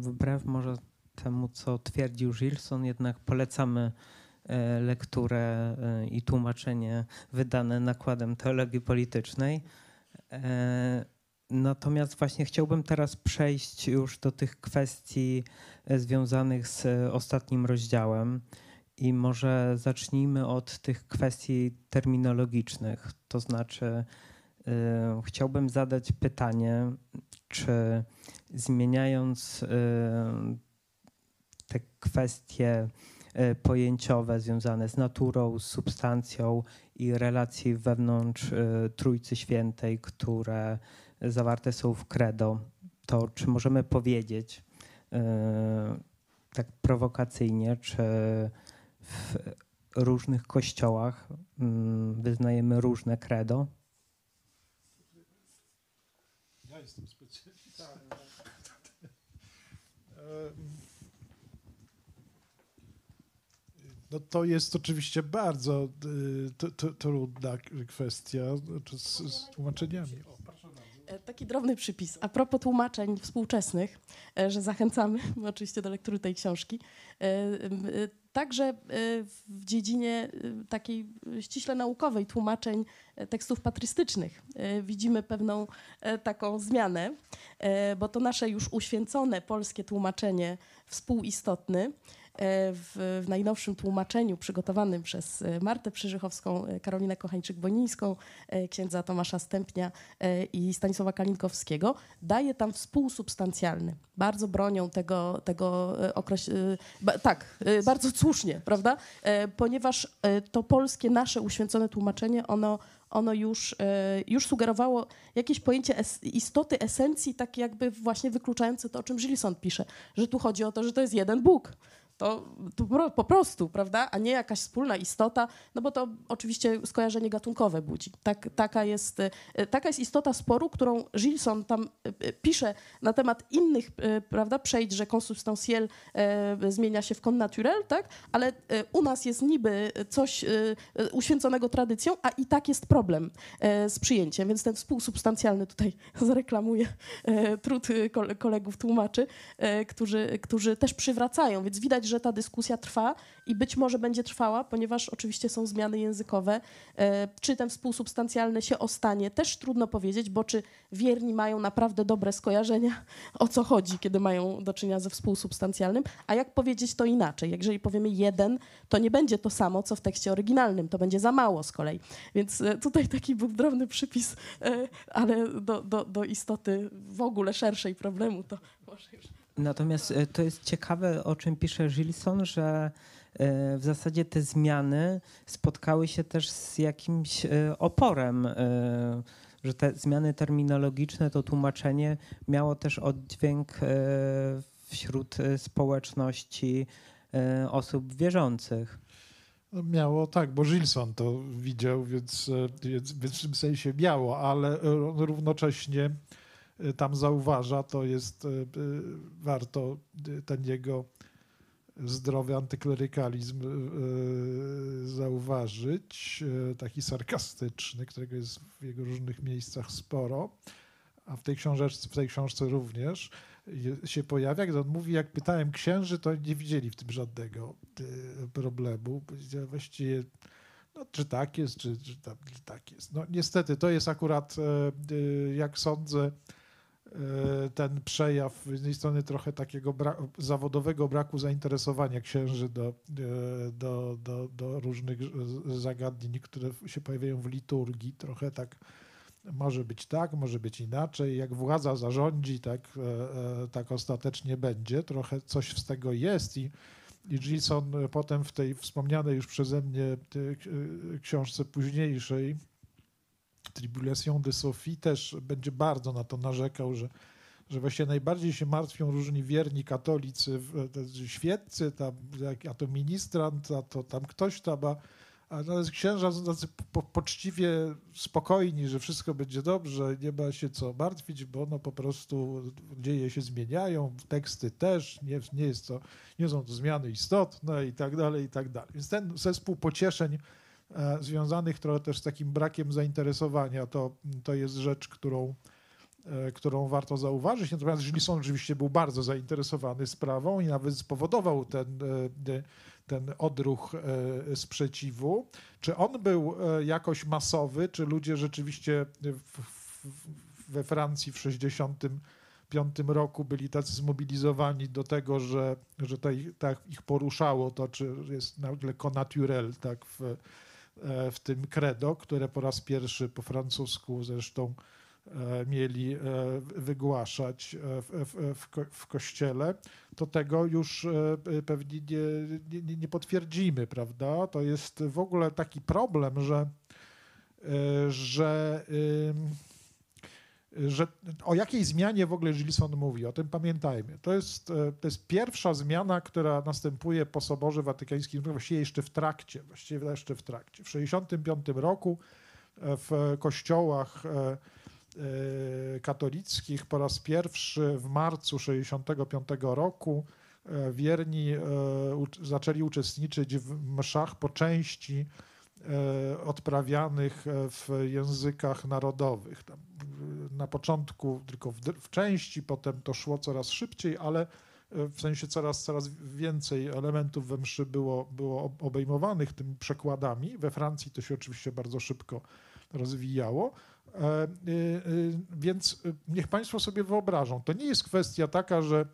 Wbrew może temu, co twierdził Gilson, jednak polecamy e, lekturę e, i tłumaczenie wydane nakładem teologii politycznej. E, Natomiast właśnie chciałbym teraz przejść już do tych kwestii związanych z ostatnim rozdziałem. I może zacznijmy od tych kwestii terminologicznych. To znaczy, chciałbym zadać pytanie, czy zmieniając y, te kwestie e, pojęciowe związane z naturą, z substancją i relacji wewnątrz Trójcy Świętej, które zawarte są w credo, to czy możemy powiedzieć tak prowokacyjnie, czy w różnych kościołach mm, wyznajemy różne credo? Ja jestem specjalistą. No to jest oczywiście bardzo y, trudna kwestia znaczy z, z tłumaczeniami. O. E, Taki drobny przypis. A propos tłumaczeń współczesnych, e, że zachęcamy (laughs) oczywiście do lektury tej książki. Także e, w dziedzinie e, takiej ściśle naukowej tłumaczeń e, tekstów patrystycznych. E, widzimy pewną e, taką zmianę, bo to nasze już uświęcone polskie tłumaczenie współistotny w, w najnowszym tłumaczeniu przygotowanym przez e, Martę Przyżychowską, e, Karolinę Kochańczyk-Bonińską, e, księdza Tomasza Stępnia e, i Stanisława Kalinkowskiego, daje tam współsubstancjalny. Bardzo bronią tego, tego. Tak, e, bardzo słusznie, prawda? E, Ponieważ e, to polskie, nasze uświęcone tłumaczenie, ono, ono już, e, już sugerowało jakieś pojęcie es, istoty, esencji, tak jakby właśnie wykluczające to, o czym Gilson pisze, że tu chodzi o to, że to jest jeden Bóg. To, to po- prostu, prawda? A nie jakaś wspólna istota, no bo to oczywiście skojarzenie gatunkowe budzi. Tak, taka, jest, e, taka jest istota sporu, którą Gilson tam e, e, pisze na temat innych, prawda, przejdź, że consubstantiel zmienia się w connaturel, tak? Ale u nas jest niby coś uświęconego tradycją, a i tak jest problem z przyjęciem, więc ten współsubstancjalny tutaj (laughs) zareklamuję e, trud kole- kolegów tłumaczy, którzy, którzy też przywracają, więc widać, że ta dyskusja trwa i być może będzie trwała, ponieważ oczywiście są zmiany językowe. E, Czy ten współsubstancjalny się ostanie, też trudno powiedzieć, bo czy wierni mają naprawdę dobre skojarzenia, o co chodzi, kiedy mają do czynienia ze współsubstancjalnym, a jak powiedzieć to inaczej? Jeżeli powiemy jeden, to nie będzie to samo, co w tekście oryginalnym, to będzie za mało z kolei. Więc e, tutaj taki był drobny przypis, e, ale do, do, do istoty w ogóle szerszej problemu to może już... Natomiast e, to jest ciekawe, o czym pisze Gilson, że e, w zasadzie te zmiany spotkały się też z jakimś e, oporem, że te zmiany terminologiczne, to tłumaczenie miało też oddźwięk wśród społeczności osób wierzących. Miało tak, bo Gilson to widział, więc, więc, w tym sensie miało, ale równocześnie tam zauważa, to jest e, e, warto ten jego zdrowy antyklerykalizm zauważyć, taki sarkastyczny, którego jest w jego różnych miejscach sporo, a w tej książeczce, w tej książce również się pojawia, gdy on mówi, jak pytałem księży, to nie widzieli w tym żadnego problemu. Właściwie, no, czy tak jest, czy, czy, tam, czy tak jest. No niestety, to jest akurat, e, jak sądzę, ten przejaw z jednej strony trochę takiego bra zawodowego braku zainteresowania księży do, e, do, do, do różnych zagadnień, które się pojawiają w liturgii. Trochę tak może być tak, może być inaczej. Jak władza zarządzi, tak, e, e, tak ostatecznie będzie. Trochę coś z tego jest i, i Gilson e, potem w tej wspomnianej już przeze mnie e, książce późniejszej Tribulation de Sophie też będzie bardzo na to narzekał, że, że właśnie najbardziej się martwią różni wierni katolicy, świeccy, tam, a to ministrant, a to tam ktoś tam, a, a księża są tacy po, poczciwie spokojni, że wszystko będzie dobrze, nie ma się co martwić, bo no po prostu dzieje się zmieniają, teksty też, nie, nie, jest to, nie są to zmiany istotne i tak dalej, i tak dalej. Więc ten zespół pocieszeń związanych trochę też z takim brakiem zainteresowania, to, to jest rzecz, którą, e, którą warto zauważyć. Natomiast Gilson oczywiście był bardzo zainteresowany sprawą i nawet spowodował ten, e, e, ten odruch e, sprzeciwu. Czy on był e, jakoś masowy, czy ludzie rzeczywiście w, w, we Francji w 65 roku byli tacy zmobilizowani do tego, że, że tak ich poruszało to, czy jest nagle connaturel, tak, w, e, w tym credo, które po raz pierwszy po francusku zresztą e, mieli e, wygłaszać e, w, w, w, ko- w kościele, to tego już e, pewnie nie, nie, nie potwierdzimy, prawda? To jest w ogóle taki problem, że, e, że, że o jakiej zmianie w ogóle Gilson mówi, o tym pamiętajmy. To jest, e, to jest pierwsza zmiana, która następuje po Soborze Watykańskim, właściwie jeszcze w trakcie, właściwie jeszcze w trakcie. W 1965 roku e, w kościołach e, katolickich po raz pierwszy w marcu 65 roku wierni zaczęli uczestniczyć w mszach po części odprawianych e, w językach narodowych. E, na początku tylko w, w części, potem to szło coraz szybciej, ale e, w sensie coraz, coraz więcej elementów we mszy było, było ob- obejmowanych tymi przekładami. We Francji to się oczywiście bardzo szybko rozwijało. E, Więc niech Państwo sobie wyobrażą, to nie jest kwestia taka, że,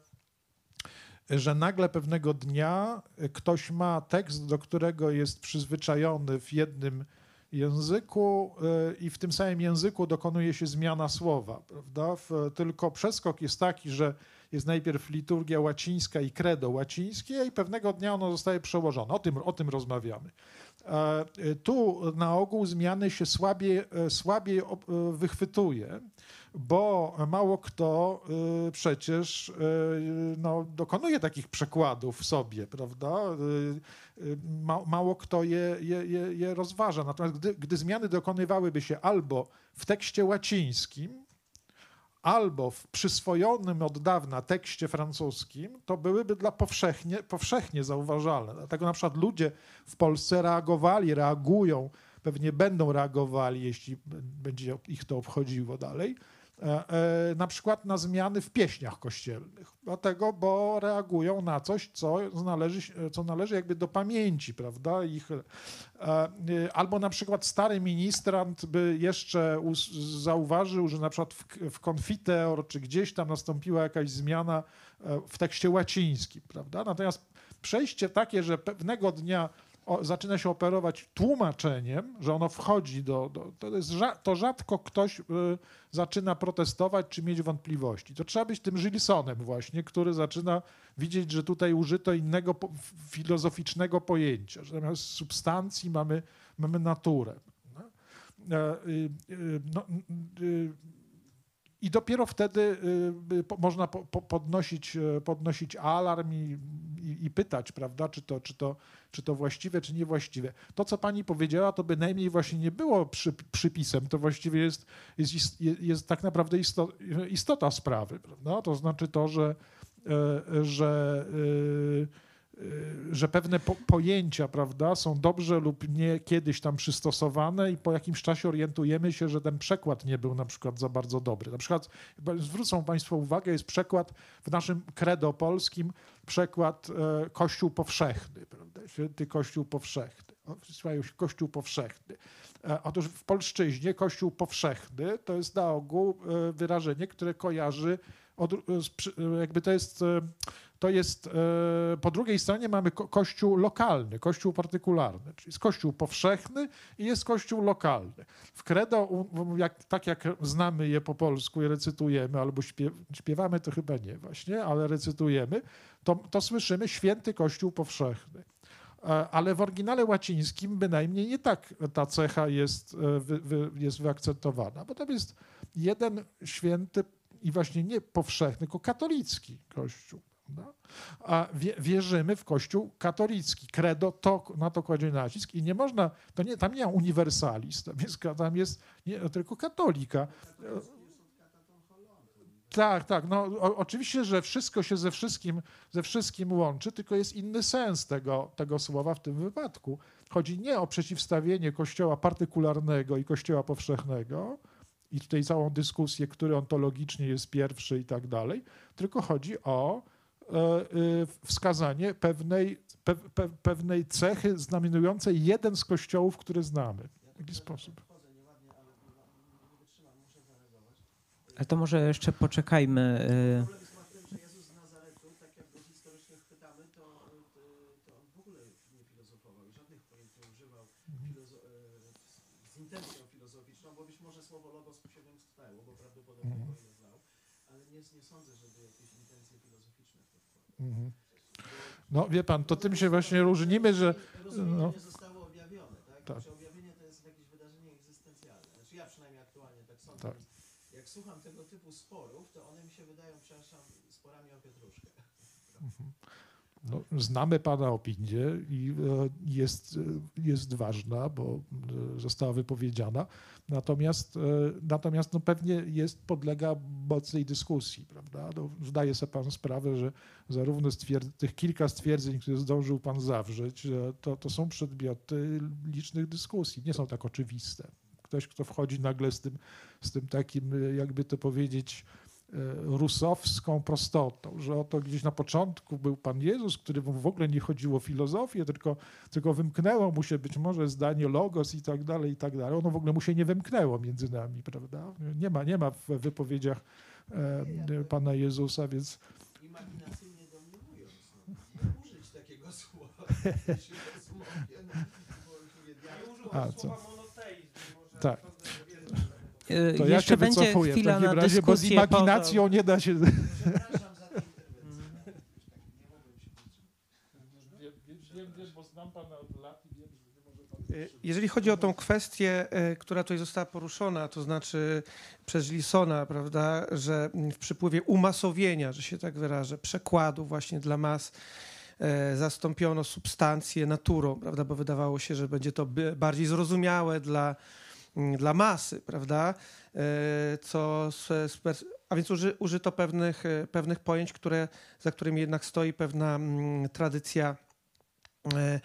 że nagle pewnego dnia y, ktoś ma tekst, do którego jest przyzwyczajony w jednym języku y, i w tym samym języku dokonuje się zmiana słowa, prawda? Tylko przeskok jest taki, że jest najpierw liturgia łacińska i credo łacińskie i pewnego dnia ono zostaje przełożone. O tym, o tym rozmawiamy. E, y, Tu na ogół zmiany się słabiej, e, słabiej e, wychwytuje, bo mało kto y, przecież y, no, dokonuje takich przekładów sobie, prawda? Y, Ma, mało kto je, je, je, je rozważa. Natomiast gdy, gdy zmiany dokonywałyby się albo w tekście łacińskim, albo w przyswojonym od dawna tekście francuskim, to byłyby dla powszechnie, powszechnie zauważalne. Dlatego na przykład ludzie w Polsce reagowali, reagują, pewnie będą reagowali, jeśli będzie ich to obchodziło dalej, na przykład na zmiany w pieśniach kościelnych. Dlatego, bo reagują na coś, co należy, co należy jakby do pamięci, prawda? Ich, e, albo na przykład stary ministrant by jeszcze zauważył, że na przykład w, w Confiteor czy gdzieś tam nastąpiła jakaś zmiana e, w tekście łacińskim, prawda? Natomiast przejście takie, że pewnego dnia zaczyna się operować tłumaczeniem, że ono wchodzi do. do to, jest, to rzadko ktoś y, zaczyna protestować czy mieć wątpliwości. To trzeba być tym Gilsonem właśnie, który zaczyna widzieć, że tutaj użyto innego po, filozoficznego pojęcia, że zamiast substancji mamy, mamy naturę. No. E, y, y, no, y, i dopiero wtedy y, po- można po, po, podnosić, e, podnosić alarm i, i, i pytać, prawda, czy to, czy, to, czy to właściwe, czy niewłaściwe. To, co pani powiedziała, to bynajmniej właśnie nie było przy, przypisem, to właściwie jest, jest, jest, tak naprawdę isto, istota sprawy. Prawda? To znaczy to, że, e, że, że pewne po, pojęcia prawda, są dobrze lub nie kiedyś tam przystosowane i po jakimś czasie orientujemy się, że ten przekład nie był na przykład za bardzo dobry. Na przykład zwrócą Państwo uwagę, jest przekład w naszym credo polskim, przekład e, Kościół powszechny, prawda? Święty Kościół powszechny. Się Kościół powszechny. E, Otóż w polszczyźnie Kościół powszechny to jest na ogół e, wyrażenie, które kojarzy, od, e, e, jakby to jest, e, to jest, po drugiej stronie mamy ko- Kościół lokalny, Kościół partykularny, czyli jest Kościół powszechny i jest Kościół lokalny. W credo, jak, tak jak znamy je po polsku i recytujemy, albo śpiew, śpiewamy, to chyba nie właśnie, ale recytujemy, to, to słyszymy święty Kościół powszechny. Ale w oryginale łacińskim bynajmniej nie tak ta cecha jest, wy, wy, jest wyakcentowana, bo tam jest jeden święty i właśnie nie powszechny, tylko katolicki Kościół. A wie, wierzymy w Kościół katolicki. Credo to, na to kładzie nacisk i nie można, to nie, tam nie ma uniwersalist, tam jest, tam jest nie, tylko katolika. Tak, tak. No, o, oczywiście, że wszystko się ze wszystkim, ze wszystkim łączy, tylko jest inny sens tego, tego słowa w tym wypadku. Chodzi nie o przeciwstawienie kościoła partykularnego i kościoła powszechnego, i tutaj całą dyskusję, który ontologicznie jest pierwszy i tak dalej, tylko chodzi o e, e, wskazanie pewnej, pe, pe, pewnej cechy znamionującej jeden z kościołów, który znamy. W jaki sposób? Ale to może jeszcze poczekajmy. y, filozoficzną, bo być może słowo logos mu się wymknęło, bo prawdopodobnie Mhm. go nie znał, ale nie, nie sądzę, żeby jakieś intencje filozoficzne w to wkładał. Mhm. No wie pan, to tym się właśnie różnimy, że no. nie zostało objawione, tak? Tak. Znaczy objawienie to jest jakieś wydarzenie egzystencjalne. Znaczy ja przynajmniej aktualnie tak sądzę. Tak. Więc Jak słucham tego typu sporów, to one mi się wydają, przepraszam, sporami o pietruszkę. No, znamy pana opinię i e, jest, e, jest ważna, bo e, została wypowiedziana. Natomiast, natomiast no pewnie jest, podlega mocnej dyskusji, prawda? No, zdaje sobie pan sprawę, że zarówno tych kilka stwierdzeń, które zdążył pan zawrzeć, to, to są przedmioty licznych dyskusji. Nie są tak oczywiste. Ktoś, kto wchodzi nagle z tym, z tym takim, jakby to powiedzieć, rusowską prostotą, że oto gdzieś na początku był Pan Jezus, któremu w ogóle nie chodziło o filozofię, tylko, tylko wymknęło mu się być może zdanie logos i tak dalej, i tak dalej. Ono w ogóle mu się nie wymknęło między nami, prawda? Nie ma, nie ma w wypowiedziach e, Pana Jezusa, więc Imaginacyjnie domniemając, no, nie użyć takiego (laughs) słowa, A, co? monoteizm. może Tak. E, to ja Jeszcze się będzie wycofuję w chwila takim na razie, bo z imaginacją nie da się... Przepraszam za tę interwencję. Nie mogłem się Wiem, wiem, bo znam Pana od lat i wiem, że nie może Pan... Jeżeli chodzi o tą kwestię, y, która tutaj została poruszona, to znaczy przez Lisona, prawda, że w przypływie umasowienia, że się tak wyrażę, przekładu właśnie dla mas e, zastąpiono substancję naturą, prawda, bo wydawało się, że będzie to bardziej zrozumiałe dla, dla masy, prawda, E, co a więc uży, użyto pewnych, e, pewnych pojęć, które, za którymi jednak stoi pewna mm, tradycja e,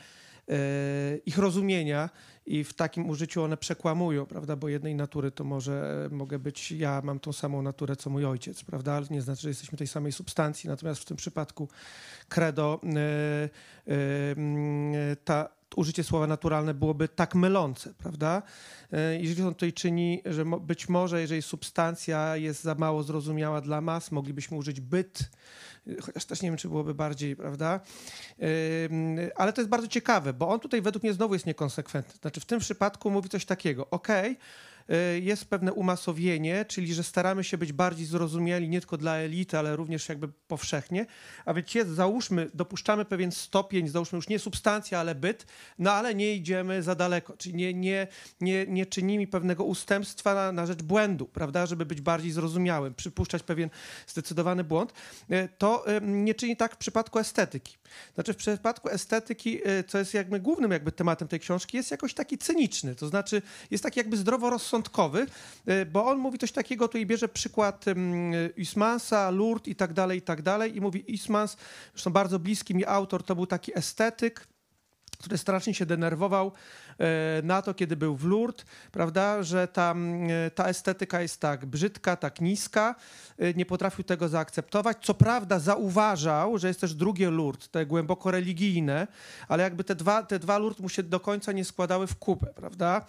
ich rozumienia i w takim użyciu one przekłamują, prawda, bo jednej natury to może mogę być, ja mam tą samą naturę co mój ojciec, prawda, ale nie znaczy, że jesteśmy tej samej substancji, natomiast w tym przypadku credo mm, ta, użycie słowa naturalne byłoby tak mylące, prawda? E, Jeżeli on tutaj czyni, że być może, jeżeli substancja jest za mało zrozumiała dla mas, moglibyśmy użyć byt, e, chociaż też nie wiem, czy byłoby bardziej, prawda? Ale to jest bardzo ciekawe, bo on tutaj według mnie znowu jest niekonsekwentny. Znaczy w tym przypadku mówi coś takiego, okej, y, jest pewne umasowienie, czyli że staramy się być bardziej zrozumiali nie tylko dla elity, ale również jakby powszechnie, a więc jest, załóżmy, dopuszczamy pewien stopień, załóżmy już nie substancja, ale byt, no ale nie idziemy za daleko, czyli nie, nie, nie, nie czynimy pewnego ustępstwa na, na rzecz błędu, prawda, żeby być bardziej zrozumiałym, przypuszczać pewien zdecydowany błąd, y, to y, nie czyni tak w przypadku estetyki. Znaczy w przypadku estetyki, y, co jest jakby głównym jakby tematem tej książki, jest jakoś taki cyniczny, to znaczy jest taki jakby zdroworozsądkowy, y, bo on mówi coś takiego, tutaj bierze przykład ym, Huysmansa, Lourdes i tak dalej, i tak dalej i mówi Huysmans, zresztą bardzo bliski mi autor, to był taki estetyk, który strasznie się denerwował e, na to, kiedy był w Lourdes, prawda, że tam e, ta estetyka jest tak brzydka, tak niska, e, nie potrafił tego zaakceptować. Co prawda zauważał, że jest też drugie Lourdes, te głęboko religijne, ale jakby te dwa, te dwa Lourdes mu się do końca nie składały w kupę, prawda,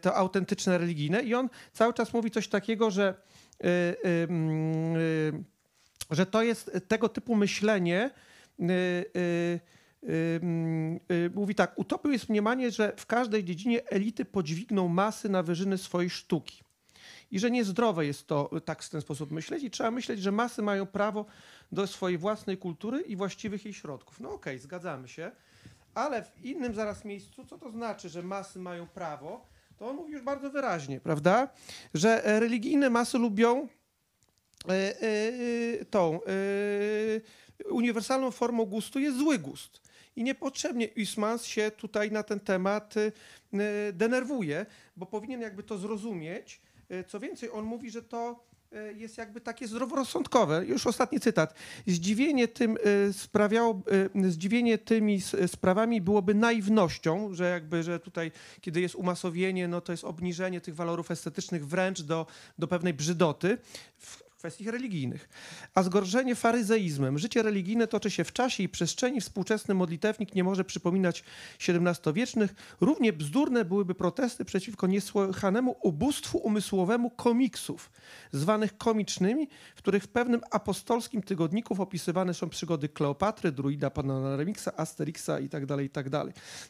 to autentyczne religijne i on cały czas mówi coś takiego, że mm, że to jest tego typu myślenie, mówi tak, utopią jest mniemanie, że w każdej dziedzinie elity podźwigną masy na wyżyny swojej sztuki. I że niezdrowe jest to y, tak w ten sposób myśleć i trzeba myśleć, że masy mają prawo do swojej własnej kultury i właściwych jej środków. No okej, zgadzamy się, ale w innym zaraz miejscu, co to znaczy, że masy mają prawo, to on mówi już bardzo wyraźnie, prawda, że e, religijne masy lubią e, e, tą e, uniwersalną formą gustu jest zły gust. I niepotrzebnie Huysmans się tutaj na ten temat y, y, denerwuje, bo powinien jakby to zrozumieć. Y, Co więcej, on mówi, że to jest jakby takie zdroworozsądkowe. Już ostatni cytat. Zdziwienie tym sprawiało, zdziwienie tymi sprawami byłoby naiwnością, że jakby, że tutaj, kiedy jest umasowienie, no to jest obniżenie tych walorów estetycznych wręcz do, do pewnej brzydoty. W, kwestii religijnych. A zgorszenie faryzeizmem. Życie religijne toczy się w czasie i przestrzeni. Współczesny modlitewnik nie może przypominać XVII-wiecznych. Równie bzdurne byłyby protesty przeciwko niesłychanemu ubóstwu umysłowemu komiksów, zwanych komicznymi, w których w pewnym apostolskim tygodniku opisywane są przygody Kleopatry, druida, pana Remixa, Asterixa i tak dalej, i tak.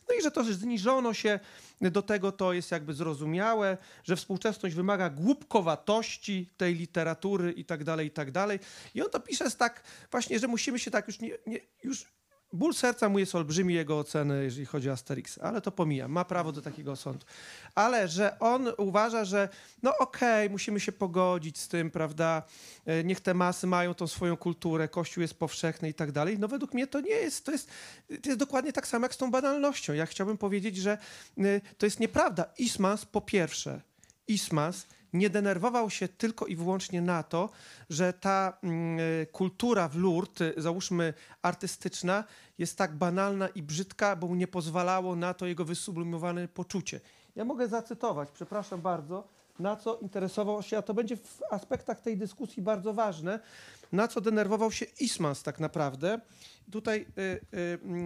No i że to, że zniżono się do tego, to jest jakby zrozumiałe, że współczesność wymaga głupkowatości tej literatury i tak dalej, i tak dalej. I on to pisze z tak właśnie, że musimy się tak już nie, nie już ból serca mu jest olbrzymi jego oceny, jeżeli chodzi o Asterix, ale to pomijam, ma prawo do takiego sądu. Ale że on uważa, że no okej, musimy się pogodzić z tym, prawda, E, niech te masy mają tą swoją kulturę, Kościół jest powszechny i tak dalej. No według mnie to nie jest, to jest, to jest dokładnie tak samo jak z tą banalnością. Ja chciałbym powiedzieć, że y, to jest nieprawda. Ismas po pierwsze, Ismas nie denerwował się tylko i wyłącznie na to, że ta y, kultura w Lourdes, y, załóżmy artystyczna, jest tak banalna i brzydka, bo mu nie pozwalało na to jego wysublimowane poczucie. Ja mogę zacytować, przepraszam bardzo, na co interesował się, a to będzie w aspektach tej dyskusji bardzo ważne, na co denerwował się Ismans tak naprawdę. Tutaj y,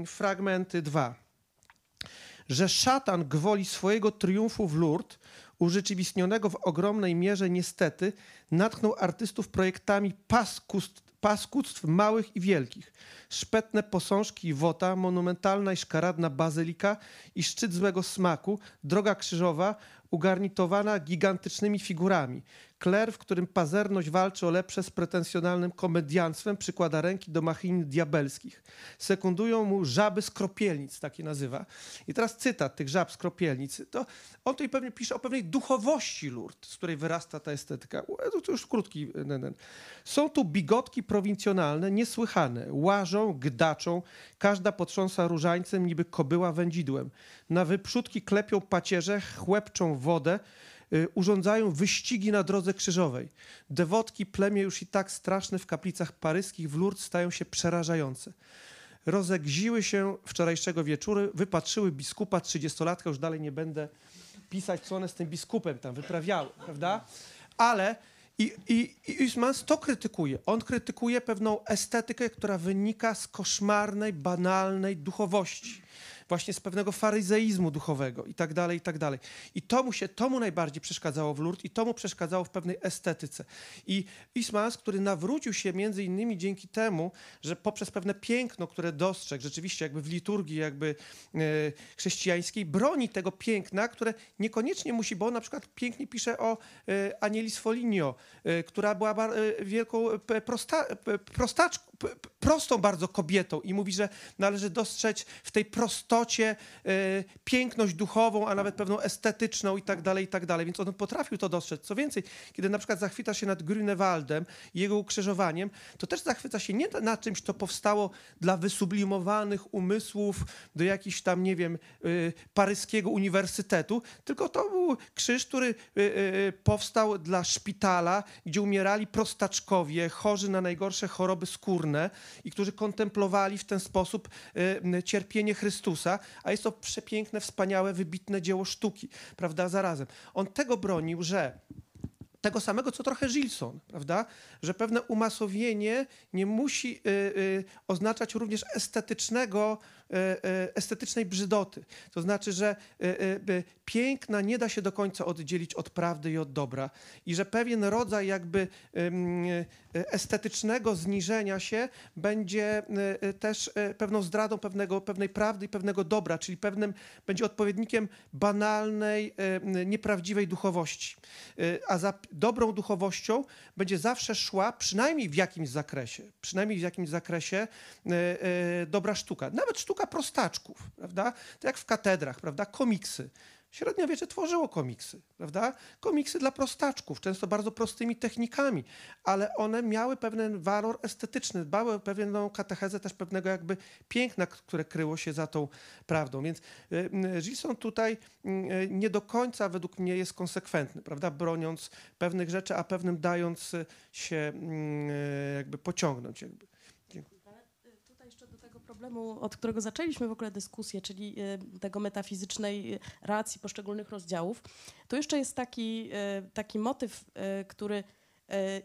y, fragmenty dwa. Że szatan gwoli swojego triumfu w Lourdes, urzeczywistnionego w ogromnej mierze niestety, natknął artystów projektami paskustw, paskudztw małych i wielkich. Szpetne posążki i wota, monumentalna i szkaradna bazylika i szczyt złego smaku, droga krzyżowa, ugarnitowana gigantycznymi figurami. Kler, w którym pazerność walczy o lepsze z pretensjonalnym komedianstwem, przykłada ręki do machin diabelskich. Sekundują mu żaby z kropielnic, takie nazywa. I teraz cytat tych żab z kropielnic. To on tutaj pewnie pisze o pewnej duchowości Lourdes, z której wyrasta ta estetyka. To już krótki. Nenen. Są tu bigotki prowincjonalne, niesłychane. Łażą, gdaczą, każda potrząsa różańcem, niby kobyła wędzidłem. Na wyprzódki klepią pacierze, chłepczą wodę, urządzają wyścigi na drodze krzyżowej. Dewotki, plemię już i tak straszne w kaplicach paryskich w Lourdes stają się przerażające. Rozegziły się wczorajszego wieczoru, wypatrzyły biskupa, trzydziestolatka, już dalej nie będę pisać, co one z tym biskupem tam wyprawiały, prawda? Ale i, i, i Usmans to krytykuje. On krytykuje pewną estetykę, która wynika z koszmarnej, banalnej duchowości właśnie z pewnego faryzeizmu duchowego i tak dalej, i tak dalej. I to mu się, to mu najbardziej przeszkadzało w Lourdes i to mu przeszkadzało w pewnej estetyce. I Ismans, który nawrócił się między innymi dzięki temu, że poprzez pewne piękno, które dostrzegł rzeczywiście jakby w liturgii jakby e, chrześcijańskiej, broni tego piękna, które niekoniecznie musi, bo on na przykład pięknie pisze o e, Anielis Foligno, e, która była bar, e, wielką e, prosta, e, prostaczką, prostą bardzo kobietą i mówi, że należy dostrzec w tej prostocie e, piękność duchową, a nawet pewną estetyczną i tak dalej, i tak dalej. Więc on potrafił to dostrzec. Co więcej, kiedy na przykład zachwyca się nad Grünewaldem i jego ukrzyżowaniem, to też zachwyca się nie na czymś, co powstało dla wysublimowanych umysłów do jakichś tam, nie wiem, y, paryskiego uniwersytetu, tylko to był krzyż, który y, y, powstał dla szpitala, gdzie umierali prostaczkowie, chorzy na najgorsze choroby skórne i którzy kontemplowali w ten sposób y, cierpienie Chrystusa, a jest to przepiękne, wspaniałe, wybitne dzieło sztuki, prawda, zarazem. On tego bronił, że tego samego, co trochę Gilson, prawda? Że pewne umasowienie nie musi y, y, oznaczać również estetycznego, y, y, estetycznej brzydoty. To znaczy, że y, piękna nie da się do końca oddzielić od prawdy i od dobra i że pewien rodzaj jakby estetycznego zniżenia się będzie też pewną zdradą pewnego, pewnej prawdy i pewnego dobra, czyli pewnym będzie odpowiednikiem banalnej, nieprawdziwej duchowości. A za dobrą duchowością będzie zawsze szła, przynajmniej w jakimś zakresie, przynajmniej w jakimś zakresie dobra sztuka. Nawet sztuka prostaczków, prawda? To jak w katedrach, prawda? Komiksy. Średniowiecze tworzyło komiksy, prawda? Komiksy dla prostaczków, często bardzo prostymi technikami, ale one miały pewien walor estetyczny, dbały pewną katechezę też pewnego jakby piękna, które kryło się za tą prawdą. Więc y, y, Gilson tutaj y, nie do końca według mnie jest konsekwentny, prawda? Broniąc pewnych rzeczy, a pewnym dając się y, jakby pociągnąć. Jakby. Ale, y, Tutaj jeszcze do tego problemu, od którego zaczęliśmy w ogóle dyskusję, czyli y, tego metafizycznej y, racji poszczególnych rozdziałów, tu jeszcze jest taki, y, taki motyw, który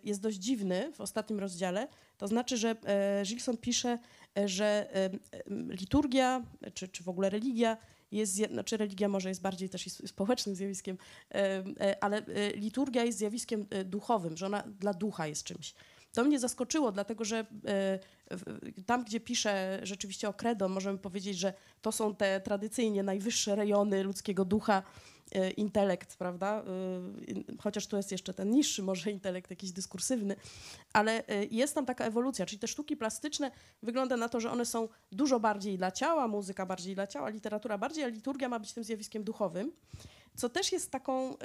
jest dość dziwny w ostatnim rozdziale. To znaczy, że Gilson pisze, że liturgia, czy, czy w ogóle religia jest, znaczy religia może jest bardziej też społecznym zjawiskiem, ale liturgia jest zjawiskiem duchowym, że ona dla ducha jest czymś. To mnie zaskoczyło, dlatego że e, tam, gdzie pisze rzeczywiście o credo, możemy powiedzieć, że to są te tradycyjnie najwyższe rejony ludzkiego ducha, e, intelekt, prawda? E, Chociaż tu jest jeszcze ten niższy może intelekt, jakiś dyskursywny, ale jest tam taka ewolucja, czyli te sztuki plastyczne wygląda na to, że one są dużo bardziej dla ciała, muzyka bardziej dla ciała, literatura bardziej, a liturgia ma być tym zjawiskiem duchowym. Co też jest taką,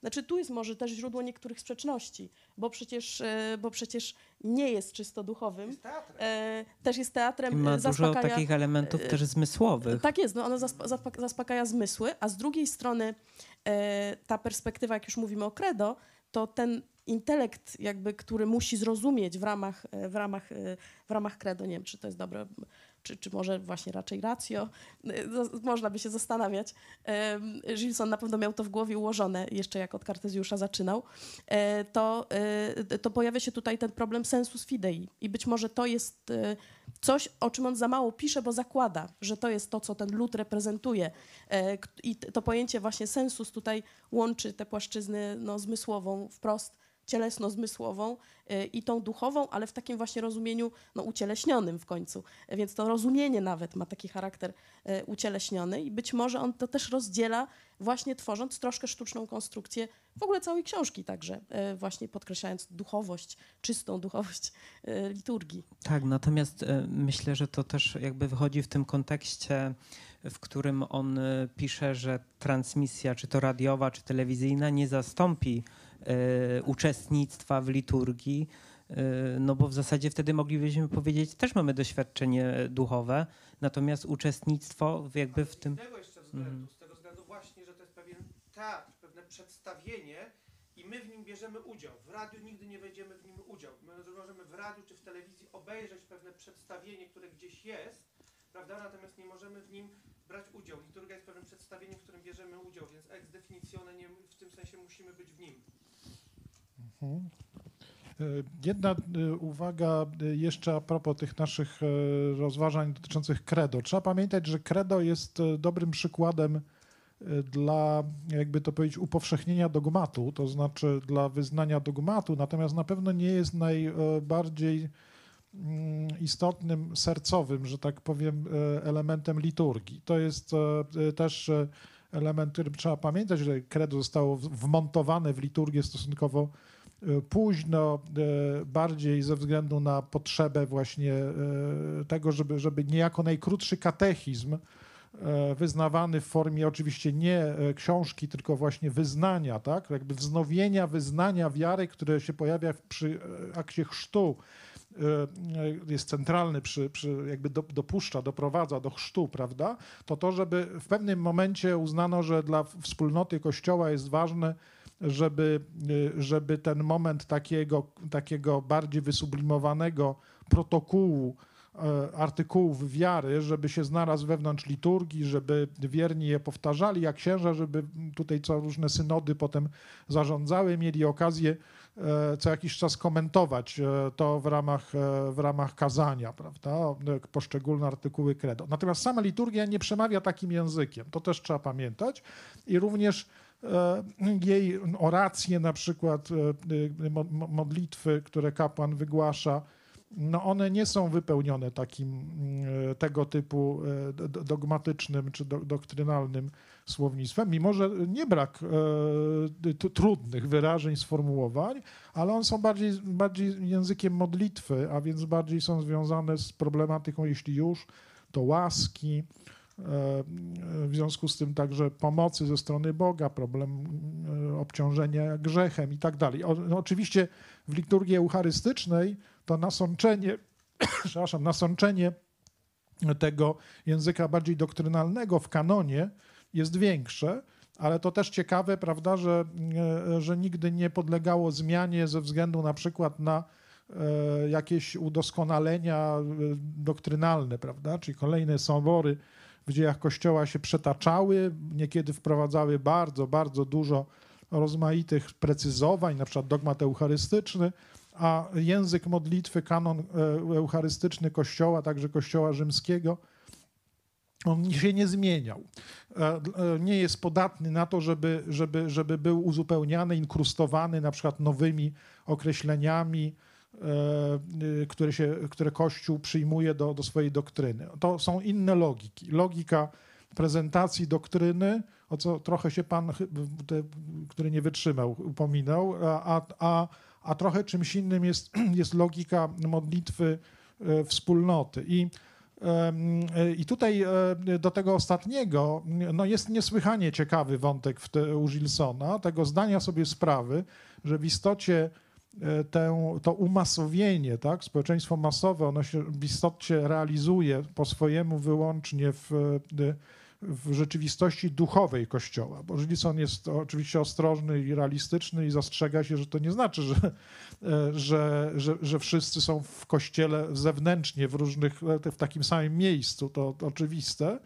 znaczy tu jest może też źródło niektórych sprzeczności, bo przecież, e, bo przecież nie jest czysto duchowym, Jest teatrem. e, też jest teatrem, I ma e, dużo zaspokaja... takich elementów też zmysłowych. Tak jest, no ona zaspokaja zmysły, a z drugiej strony ta perspektywa, jak już mówimy o credo, to ten intelekt, jakby, który musi zrozumieć w ramach, w ramach, w ramach credo, nie wiem, czy to jest dobre, czy, czy może właśnie raczej e, zas- można by się zastanawiać. Gilson na pewno miał to w głowie ułożone, jeszcze jak od Kartezjusza zaczynał, e, to, e, to pojawia się tutaj ten problem sensus fidei i być może to jest e, coś, o czym on za mało pisze, bo zakłada, że to jest to, co ten lud reprezentuje. I to pojęcie właśnie sensus tutaj łączy tę płaszczyznę no, zmysłową wprost, cielesno-zmysłową e, i tą duchową, ale w takim właśnie rozumieniu no, ucieleśnionym w końcu. Więc to rozumienie nawet ma taki charakter e, ucieleśniony i być może on to też rozdziela właśnie tworząc troszkę sztuczną konstrukcję w ogóle całej książki także, e, właśnie podkreślając duchowość, czystą duchowość liturgii. Tak, natomiast myślę, że to też jakby wychodzi w tym kontekście, w którym on pisze, że transmisja, czy to radiowa, czy telewizyjna, nie zastąpi uczestnictwa w liturgii, e, no bo w zasadzie wtedy moglibyśmy powiedzieć, też mamy doświadczenie duchowe, natomiast uczestnictwo jakby w tym... Z innego jeszcze względu, Mhm. z tego względu właśnie, że to jest pewien teatr, pewne przedstawienie i my w nim bierzemy udział. W radiu nigdy nie wejdziemy w nim udział. My możemy w radiu czy w telewizji obejrzeć pewne przedstawienie, które gdzieś jest, prawda? Natomiast nie możemy w nim brać udział. Liturgia jest pewnym przedstawieniem, w którym bierzemy udział, więc ex definitione nie, w tym sensie musimy być w nim. Mhm. E, Jedna e, uwaga e, jeszcze a propos tych naszych rozważań dotyczących credo. Trzeba pamiętać, że credo jest dobrym przykładem dla, jakby to powiedzieć, upowszechnienia dogmatu, to znaczy dla wyznania dogmatu, natomiast na pewno nie jest najbardziej mm, istotnym, sercowym, że tak powiem, elementem liturgii. To jest też element, który trzeba pamiętać, że credo zostało wmontowane w liturgię stosunkowo późno, e, bardziej ze względu na potrzebę właśnie e, tego, żeby, żeby niejako najkrótszy katechizm e, wyznawany w formie oczywiście nie e, książki, tylko właśnie wyznania, tak? jakby wznowienia wyznania wiary, które się pojawia przy e, akcie chrztu, e, e, jest centralny, przy, przy jakby do, dopuszcza, doprowadza do chrztu, prawda? To to, żeby w pewnym momencie uznano, że dla wspólnoty Kościoła jest ważne, żeby, y, żeby ten moment takiego, takiego bardziej wysublimowanego protokołu, e, artykułów wiary, żeby się znalazł wewnątrz liturgii, żeby wierni je powtarzali, jak księża, żeby tutaj co różne synody potem zarządzały, mieli okazję e, co jakiś czas komentować e, to w ramach, w ramach kazania, prawda, poszczególne artykuły credo. Natomiast sama liturgia nie przemawia takim językiem, to też trzeba pamiętać i również jej oracje, na przykład e, e, mo- mo- modlitwy, które kapłan wygłasza, no one nie są wypełnione takim e, tego typu e, do- do- dogmatycznym czy do, doktrynalnym słownictwem, mimo że nie brak e, trudnych wyrażeń, sformułowań, ale one są bardziej, bardziej językiem modlitwy, a więc bardziej są związane z problematyką, jeśli już, to łaski, e, w związku z tym także pomocy ze strony Boga, problem e, obciążenia grzechem i tak dalej. No Oczywiście w liturgii eucharystycznej to nasączenie, (coughs) przepraszam, nasączenie tego języka bardziej doktrynalnego w kanonie jest większe, ale to też ciekawe, prawda, że, e, że nigdy nie podlegało zmianie ze względu na przykład na e, jakieś udoskonalenia e, doktrynalne, prawda, czyli kolejne sobory w dziejach Kościoła się przetaczały, niekiedy wprowadzały bardzo, bardzo dużo rozmaitych precyzowań, na przykład dogmat eucharystyczny, a język modlitwy, kanon e, eucharystyczny Kościoła, także Kościoła rzymskiego, on się nie zmieniał. E, nie jest podatny na to, żeby, żeby, żeby był uzupełniany, inkrustowany na przykład nowymi określeniami, e, które, się, które Kościół przyjmuje do, do swojej doktryny. To są inne logiki. Logika prezentacji doktryny, o co trochę się pan, który nie wytrzymał, upominał, a, a, a trochę czymś innym jest, (clears throat) jest logika modlitwy e, wspólnoty. I i tutaj do tego ostatniego no jest niesłychanie ciekawy wątek te, u Gilsona, tego zdania sobie sprawy, że w istocie e, tę, to umasowienie, tak, społeczeństwo masowe, ono się w istocie realizuje po swojemu wyłącznie w w rzeczywistości duchowej Kościoła, bo Żydson jest oczywiście ostrożny i realistyczny i zastrzega się, że to nie znaczy, że, e, że, że, że wszyscy są w Kościele zewnętrznie, w różnych, w takim samym miejscu, to, to oczywiste.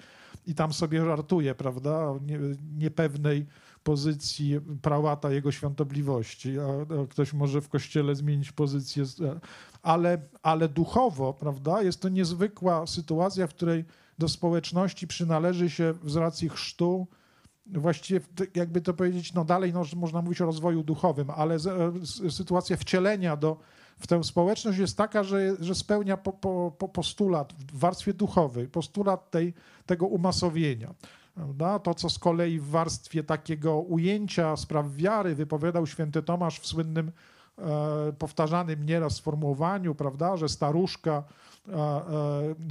I tam sobie żartuje, prawda, niepewnej pozycji prałata jego świątobliwości, ktoś może w Kościele zmienić pozycję, ale, ale duchowo, prawda, jest to niezwykła sytuacja, w której do społeczności przynależy się z racji chrztu, właściwie jakby to powiedzieć, no dalej no, można mówić o rozwoju duchowym, ale z, sytuacja wcielenia do, w tę społeczność jest taka, że, że spełnia po, po, po postulat w warstwie duchowej, postulat tej, tego umasowienia. Prawda? To, co z kolei w warstwie takiego ujęcia spraw wiary wypowiadał święty Tomasz w słynnym e, powtarzanym nieraz sformułowaniu, prawda, że staruszka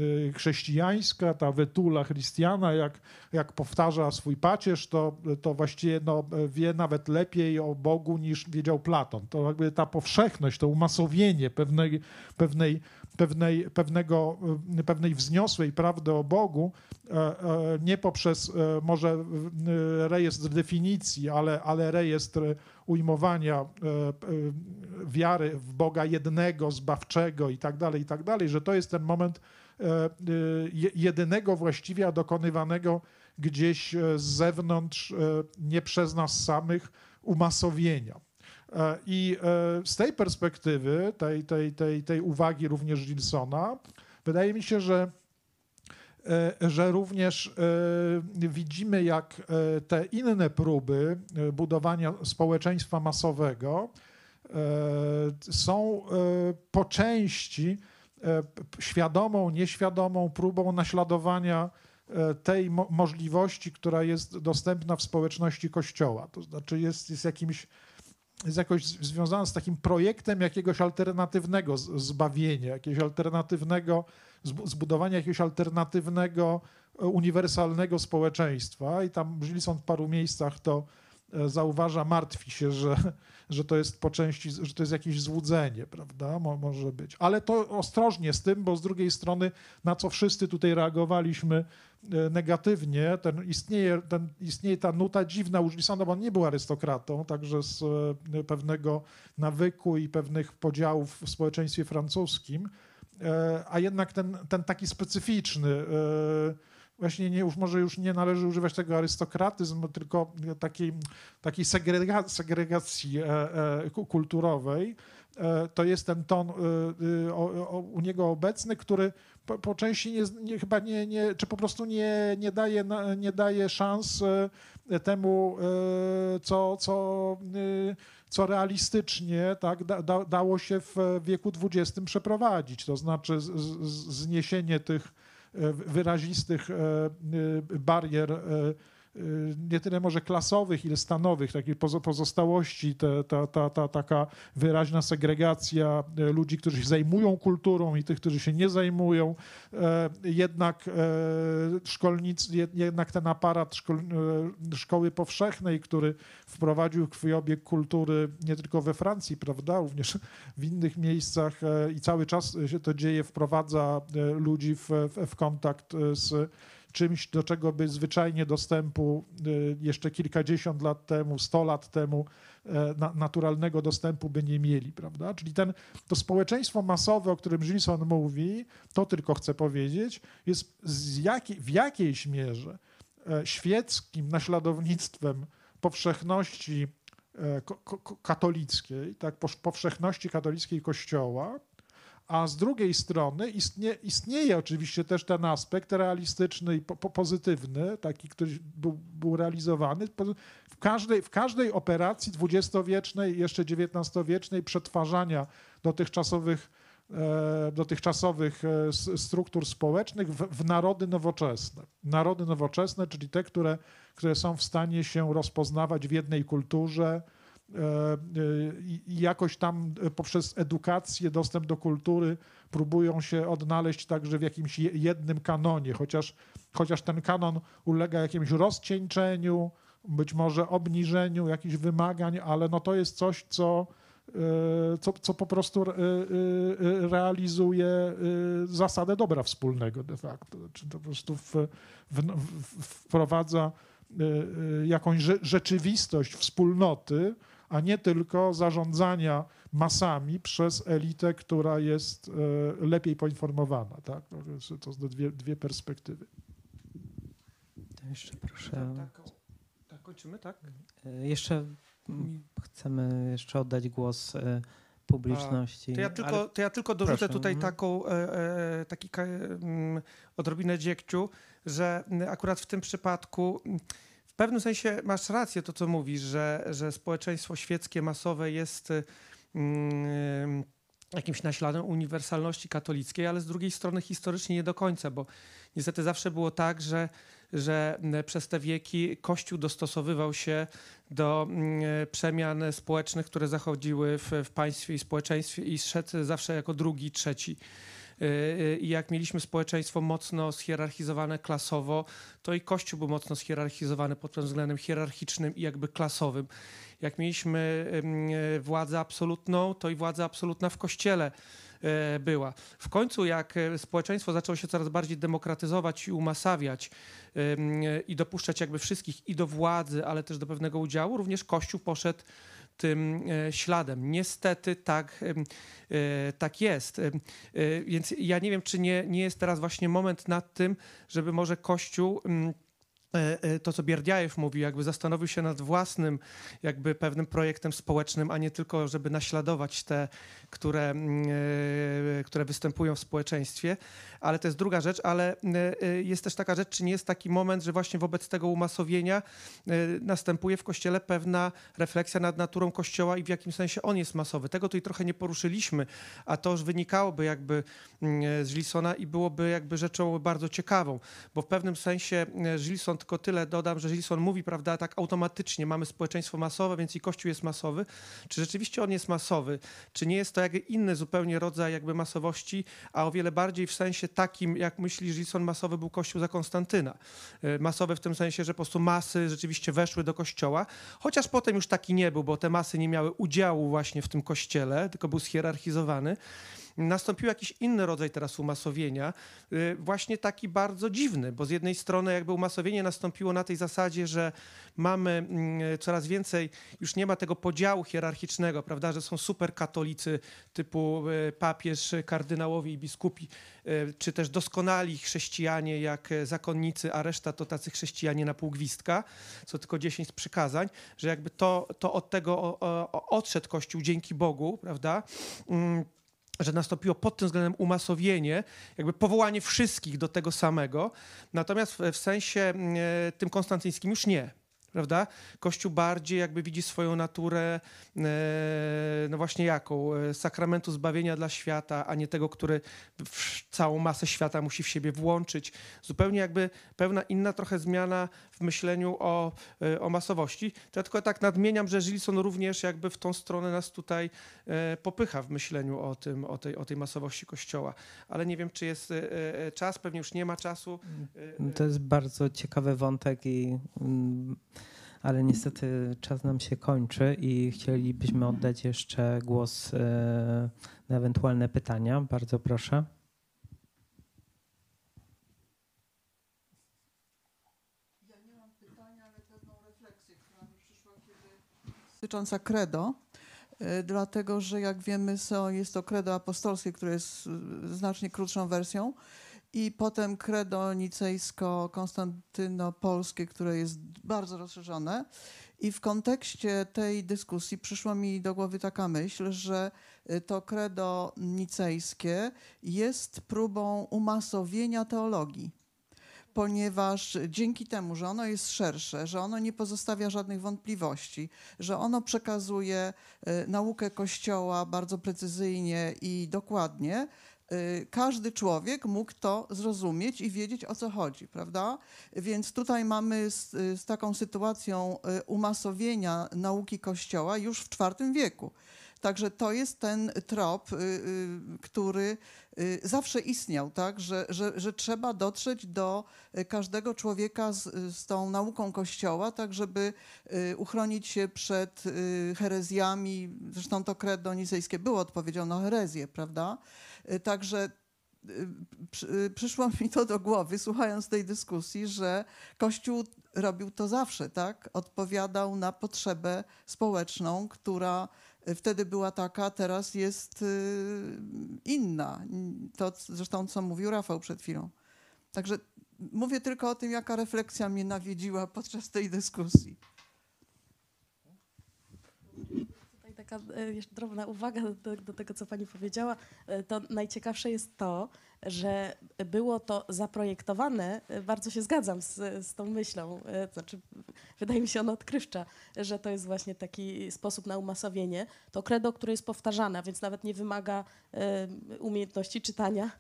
Y, chrześcijańska, ta wetula chrystiana, jak, jak powtarza swój pacierz, to, to właściwie no, wie nawet lepiej o Bogu niż wiedział Platon. To jakby ta powszechność, to umasowienie pewnej, pewnej, pewnej, pewnego, y, pewnej wzniosłej prawdy o Bogu, e, e, nie poprzez e, może rejestr definicji, ale, ale rejestr ujmowania e, wiary w Boga jednego, zbawczego i tak dalej, i tak dalej, że to jest ten moment jedynego właściwie dokonywanego gdzieś z zewnątrz, nie przez nas samych, umasowienia. I z tej perspektywy, tej, tej, tej, tej uwagi również Gilsona, wydaje mi się, że E, że również e, widzimy, jak e, te inne próby budowania społeczeństwa masowego są po części świadomą, nieświadomą próbą naśladowania tej mo możliwości, która jest dostępna w społeczności Kościoła. To znaczy jest, jest jakimś jest jakoś związana z takim projektem jakiegoś alternatywnego zbawienia, jakiegoś alternatywnego zbudowania jakiegoś alternatywnego, e, uniwersalnego społeczeństwa. I tam Gilson w paru miejscach to zauważa, martwi się, że, że to jest po części, że to jest jakieś złudzenie, prawda? Mo, może być. Ale to ostrożnie z tym, bo z drugiej strony, na co wszyscy tutaj reagowaliśmy e, negatywnie, ten istnieje, ten, istnieje ta nuta dziwna u Gilsona, bo on nie był arystokratą, także z pewnego nawyku i pewnych podziałów w społeczeństwie francuskim, E, a jednak ten, ten taki specyficzny, e, właśnie nie, już może już nie należy używać tego arystokratyzmu, tylko takiej, takiej segrega, segregacji e, kulturowej, to jest ten ton u niego obecny, który po, po części nie, nie, chyba nie, nie, czy po prostu nie, nie, daje, nie daje szans temu, co, co co realistycznie tak, da, da, dało się w wieku XX przeprowadzić. To znaczy z, z, zniesienie tych e, wyrazistych e, e, barier nie tyle może klasowych, ile stanowych, takiej pozostałości, ta, ta, ta, ta taka wyraźna segregacja y, ludzi, którzy się zajmują kulturą i tych, którzy się nie zajmują. E, jednak e, szkolnic, jednak ten aparat szkol, e, szkoły powszechnej, który wprowadził krwiobieg kultury nie tylko we Francji, prawda, również w innych miejscach i cały czas się to dzieje, wprowadza ludzi w, w kontakt z czymś, do czego by zwyczajnie dostępu y, jeszcze kilkadziesiąt lat temu, sto lat temu e, naturalnego dostępu by nie mieli, prawda? Czyli ten, to społeczeństwo masowe, o którym Gilson mówi, to tylko chcę powiedzieć, jest jakiej, w jakiejś mierze e, świeckim naśladownictwem powszechności e, katolickiej, tak, powszechności katolickiej Kościoła, a z drugiej strony istnie, istnieje oczywiście też ten aspekt realistyczny i po, po, pozytywny, taki, który był, był realizowany. W każdej, w każdej operacji dwudziestowiecznej, jeszcze XIX-wiecznej przetwarzania dotychczasowych, e, dotychczasowych e, struktur społecznych w, w narody nowoczesne. Narody nowoczesne, czyli te, które, które są w stanie się rozpoznawać w jednej kulturze, i i jakoś tam e, poprzez edukację, dostęp do kultury próbują się odnaleźć także w jakimś je- jednym kanonie, chociaż, chociaż ten kanon ulega jakiemuś rozcieńczeniu, być może obniżeniu jakichś wymagań, ale no to jest coś, co, e, co, co po prostu e, e, e, realizuje e, zasadę dobra wspólnego de facto. Czy to po prostu w, w, w, wprowadza e, e, jakąś rze- rzeczywistość wspólnoty, a nie tylko zarządzania masami przez elitę, która jest e, lepiej poinformowana. Tak? No, To są dwie, dwie perspektywy. To jeszcze proszę. Tak, tak, kończymy, tak? E, Jeszcze chcemy jeszcze oddać głos e, publiczności. To ja ale- tylko, to ja tylko dorzucę Proszę, tutaj mhm. taką, e, taki odrobinę dziegciu, że akurat w tym przypadku w pewnym sensie masz rację to, co mówisz, że, że społeczeństwo świeckie, masowe jest y, mm, jakimś naśladem uniwersalności katolickiej, ale z drugiej strony historycznie nie do końca, bo niestety zawsze było tak, że, że przez te wieki Kościół dostosowywał się do mm, przemian społecznych, które zachodziły w, w państwie i społeczeństwie i szedł zawsze jako drugi, trzeci. Y, y, I jak mieliśmy społeczeństwo mocno schierarchizowane klasowo, to i Kościół był mocno schierarchizowany pod tym względem hierarchicznym i jakby klasowym. Jak mieliśmy y, władzę absolutną, to i władza absolutna w Kościele była. W końcu, jak społeczeństwo zaczęło się coraz bardziej demokratyzować i umasawiać i dopuszczać jakby wszystkich i do władzy, ale też do pewnego udziału, również Kościół poszedł tym e, śladem. Niestety tak, em, e, tak jest. E, Więc ja nie wiem, czy nie, nie jest teraz właśnie moment nad tym, żeby może Kościół. E, e, To, co Bierdiajew mówi, jakby zastanowił się nad własnym, jakby pewnym projektem społecznym, a nie tylko, żeby naśladować te, które, mm, e, które występują w społeczeństwie. Ale to jest druga rzecz, ale jest też taka rzecz, czy nie jest taki moment, że właśnie wobec tego umasowienia następuje w Kościele pewna refleksja nad naturą Kościoła i w jakim sensie on jest masowy. Tego tutaj trochę nie poruszyliśmy, a to już wynikałoby jakby mm, z Gilsona i byłoby jakby rzeczą bardzo ciekawą, bo w pewnym sensie Gilson, tylko tyle dodam, że Gilson mówi, prawda, tak automatycznie, mamy społeczeństwo masowe, więc i Kościół jest masowy. Czy rzeczywiście on jest masowy? Czy nie jest to jakby inny zupełnie rodzaj jakby masowości, a o wiele bardziej w sensie takim, jak myśli Gilson, masowy był Kościół za Konstantyna. E, Masowy w tym sensie, że po prostu masy rzeczywiście weszły do Kościoła, chociaż potem już taki nie był, bo te masy nie miały udziału właśnie w tym Kościele, tylko był schierarchizowany. Nastąpił jakiś inny rodzaj teraz umasowienia, y, właśnie taki bardzo dziwny, bo z jednej strony jakby umasowienie nastąpiło na tej zasadzie, że mamy mm, coraz więcej, już nie ma tego podziału hierarchicznego, prawda, że są super katolicy typu y, papież, kardynałowie i biskupi, y, czy też doskonali chrześcijanie jak zakonnicy, a reszta to tacy chrześcijanie na pół gwizdka, co tylko 10 przykazań, że jakby to, to od tego odszedł Kościół dzięki Bogu, prawda? Że nastąpiło pod tym względem umasowienie, jakby powołanie wszystkich do tego samego, natomiast w, w sensie mm, e, tym konstantyńskim już nie. Prawda? Kościół bardziej jakby widzi swoją naturę, e, no właśnie jaką? E, Sakramentu zbawienia dla świata, a nie tego, który całą masę świata musi w siebie włączyć. Zupełnie jakby pewna inna trochę zmiana w myśleniu o, e, o masowości. To ja tylko tak nadmieniam, że Gilson również jakby w tą stronę nas tutaj popycha w myśleniu o tym, o tej, o tej masowości Kościoła. Ale nie wiem, czy jest czas, pewnie już nie ma czasu. To jest bardzo ciekawy wątek, i, mm, ale niestety czas nam się kończy i chcielibyśmy oddać jeszcze głos e, na ewentualne pytania. Bardzo proszę. Dotycząca credo, y, dlatego że jak wiemy, jest to credo apostolskie, które jest y, znacznie krótszą wersją i potem credo nicejsko-konstantynopolskie, które jest bardzo rozszerzone. I w kontekście tej dyskusji przyszła mi do głowy taka myśl, że y, to credo nicejskie jest próbą umasowienia teologii ponieważ dzięki temu, że ono jest szersze, że ono nie pozostawia żadnych wątpliwości, że ono przekazuje y, naukę Kościoła bardzo precyzyjnie i dokładnie, każdy człowiek mógł to zrozumieć i wiedzieć o co chodzi, prawda? Więc tutaj mamy z, z taką sytuacją y, umasowienia nauki Kościoła już w IV wieku. Także to jest ten trop, y, y, który y, zawsze istniał, tak? że, że, że trzeba dotrzeć do y, każdego człowieka z, z tą nauką Kościoła, tak żeby y, uchronić się przed y, herezjami. Zresztą to credo nicejskie było odpowiedzią na herezję, prawda? Y, Także y, y, przyszło mi to do głowy, słuchając tej dyskusji, że Kościół robił to zawsze, tak? Odpowiadał na potrzebę społeczną, która wtedy była taka, teraz jest inna. To zresztą, co mówił Rafał przed chwilą. Także mówię tylko o tym, jaka refleksja mnie nawiedziła (laughs) podczas tej dyskusji. Taka e, jeszcze drobna uwaga do, do tego, co pani powiedziała. E, To najciekawsze jest to, że było to zaprojektowane, e, bardzo się zgadzam z, z tą myślą, e, znaczy wydaje mi się ona odkrywcza, że to jest właśnie taki sposób na umasowienie. To credo, które jest powtarzane, więc nawet nie wymaga e, umiejętności czytania,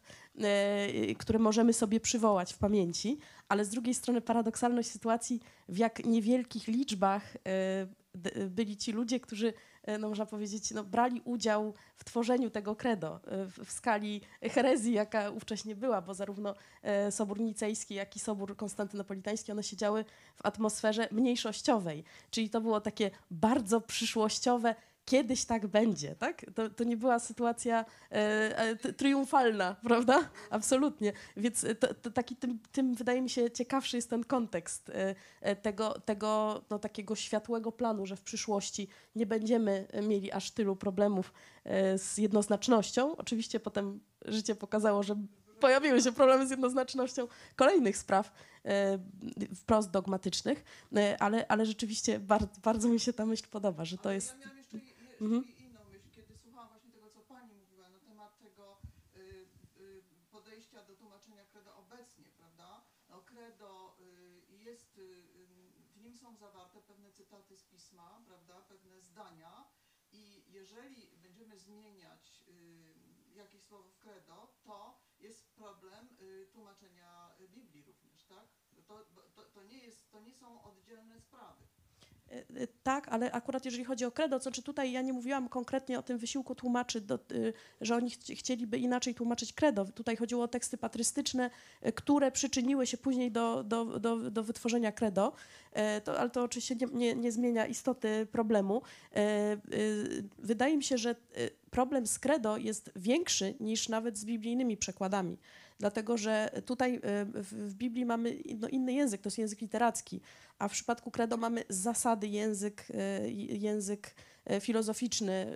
e, które możemy sobie przywołać w pamięci, ale z drugiej strony paradoksalność sytuacji, w jak niewielkich liczbach e, byli ci ludzie, którzy, e, no można powiedzieć, no, brali udział w tworzeniu tego credo e, w, w skali herezji, jaka ówcześnie była, bo zarówno e, Sobór Nicejski, jak i Sobór Konstantynopolitański, one siedziały w atmosferze mniejszościowej, czyli to było takie bardzo przyszłościowe, kiedyś tak będzie, tak? To, to nie była sytuacja e, e, triumfalna, prawda? (laughs) Absolutnie. Więc e, to, to taki tym, tym, wydaje mi się, ciekawszy jest ten kontekst e, tego, tego no, takiego światłego planu, że w przyszłości nie będziemy mieli aż tylu problemów e, z jednoznacznością. Oczywiście potem życie pokazało, że pojawiły się problemy z jednoznacznością kolejnych spraw wprost dogmatycznych, ale, ale rzeczywiście bardzo, bardzo mi się ta myśl podoba, że to jest... Mhm. inną myśl, kiedy słuchałam właśnie tego, co pani mówiła na temat tego y, y, podejścia do tłumaczenia credo obecnie, prawda? No credo y, jest, y, y, w nim są zawarte pewne cytaty z pisma, prawda? Pewne zdania i jeżeli będziemy zmieniać y, jakieś słowo w credo, to jest problem tłumaczenia Biblii również, tak? To, to, to, nie jest, to nie są oddzielne sprawy. E, e, Tak, ale akurat jeżeli chodzi o credo, to czy tutaj ja nie mówiłam konkretnie o tym wysiłku tłumaczy, do, y, że oni chci- chcieliby inaczej tłumaczyć credo. Tutaj chodziło o teksty patrystyczne, które przyczyniły się później do, do, do, do wytworzenia credo, to, ale to oczywiście nie, nie, nie zmienia istoty problemu. Y, Wydaje mi się, że problem z credo jest większy niż nawet z biblijnymi przekładami. Dlatego, że tutaj e, w, Biblii mamy inny język, to jest język literacki, a w przypadku credo mamy zasady, język, e, język e, filozoficzny,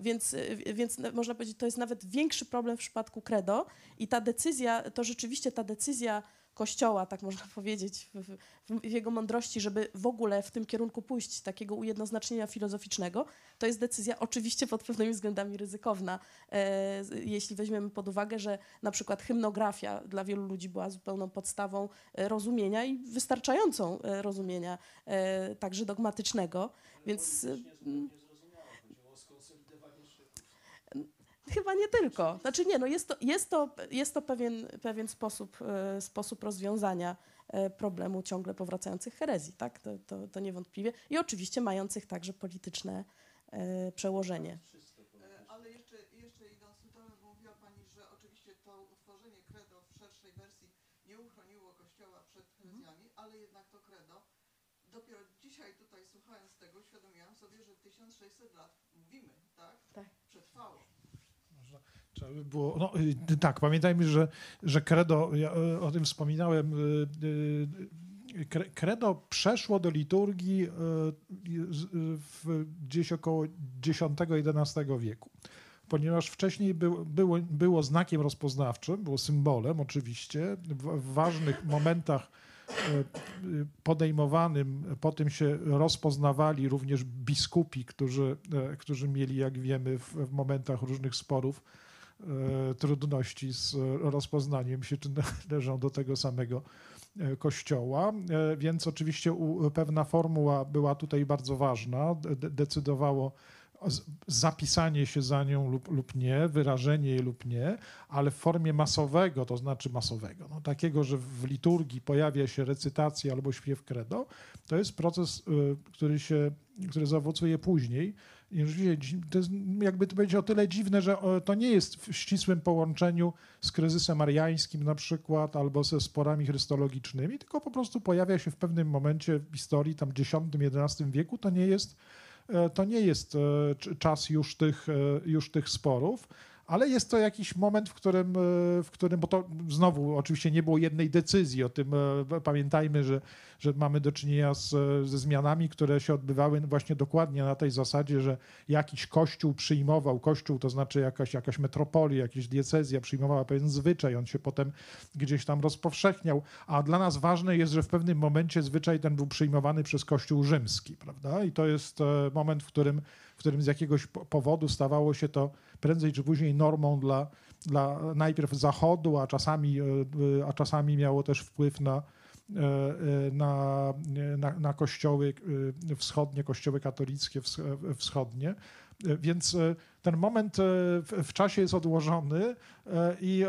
więc, więc na- można powiedzieć, to jest nawet większy problem w przypadku credo i ta decyzja, to rzeczywiście ta decyzja Kościoła, tak można (laughs) powiedzieć, w, w, jego mądrości, żeby w ogóle w tym kierunku pójść, takiego ujednoznacznienia filozoficznego, to jest decyzja oczywiście pod pewnymi względami ryzykowna. E, jeśli weźmiemy pod uwagę, że na przykład hymnografia dla wielu ludzi była zupełną podstawą e, rozumienia i wystarczającą e, rozumienia e, także dogmatycznego, więc e, mm, Chyba nie tylko. Znaczy nie, no jest to, jest to, jest to pewien, pewien sposób, e, sposób rozwiązania e, problemu ciągle powracających herezji, tak? To, to, to niewątpliwie. I oczywiście mających także polityczne e, przełożenie. E, Ale jeszcze, jeszcze idąc dalej, bo mówiła Pani, że oczywiście to utworzenie credo w szerszej wersji nie uchroniło Kościoła przed herezjami, ale jednak to credo, dopiero dzisiaj tutaj słuchając tego, uświadomiłam sobie, że 1600 lat mówimy, tak? Tak. Przetrwało. Trzeba by było, no, y, tak, pamiętajmy, że, że credo, ja y, o tym wspominałem, y, cre- credo przeszło do liturgii w, gdzieś około X-XI wieku. ponieważ wcześniej był, było, było znakiem rozpoznawczym, było symbolem oczywiście. W, ważnych momentach podejmowanym, po tym się rozpoznawali również biskupi, którzy, e, którzy mieli, jak wiemy, w, w momentach różnych sporów trudności z rozpoznaniem się, czy (laughs) należą do tego samego e, kościoła. E, Więc oczywiście pewna formuła była tutaj bardzo ważna. De, decydowało zapisanie się za nią lub, lub nie, wyrażenie jej lub nie, ale w formie masowego, to znaczy masowego, no, takiego, że w liturgii pojawia się recytacja albo śpiew credo, to jest proces, y, który się, który zaowocuje później. Dzi- to jest jakby to powiedzieć o tyle dziwne, że to nie jest w ścisłym połączeniu z kryzysem ariańskim na przykład, albo ze sporami chrystologicznymi, tylko po prostu pojawia się w pewnym momencie w historii, tam X-XI wieku, to nie jest, e, to nie jest e, cz- czas już tych, e, już tych sporów, ale jest to jakiś moment, w którym, e, w którym, bo to znowu oczywiście nie było jednej decyzji o tym, e, pamiętajmy, że, że mamy do czynienia z, ze zmianami, które się odbywały właśnie dokładnie na tej zasadzie, że jakiś kościół przyjmował, kościół to znaczy jakaś, jakaś metropolia, jakaś diecezja przyjmowała pewien zwyczaj, on się potem gdzieś tam rozpowszechniał, a dla nas ważne jest, że w pewnym momencie zwyczaj ten był przyjmowany przez kościół rzymski, prawda? I to jest e, moment, w którym, w którym z jakiegoś po- powodu stawało się to prędzej czy później normą dla, dla najpierw Zachodu, a czasami, e, a czasami miało też wpływ na, e, e, na, na, na kościoły wschodnie, kościoły katolickie wsch- wschodnie. Więc ten moment w, czasie jest odłożony i,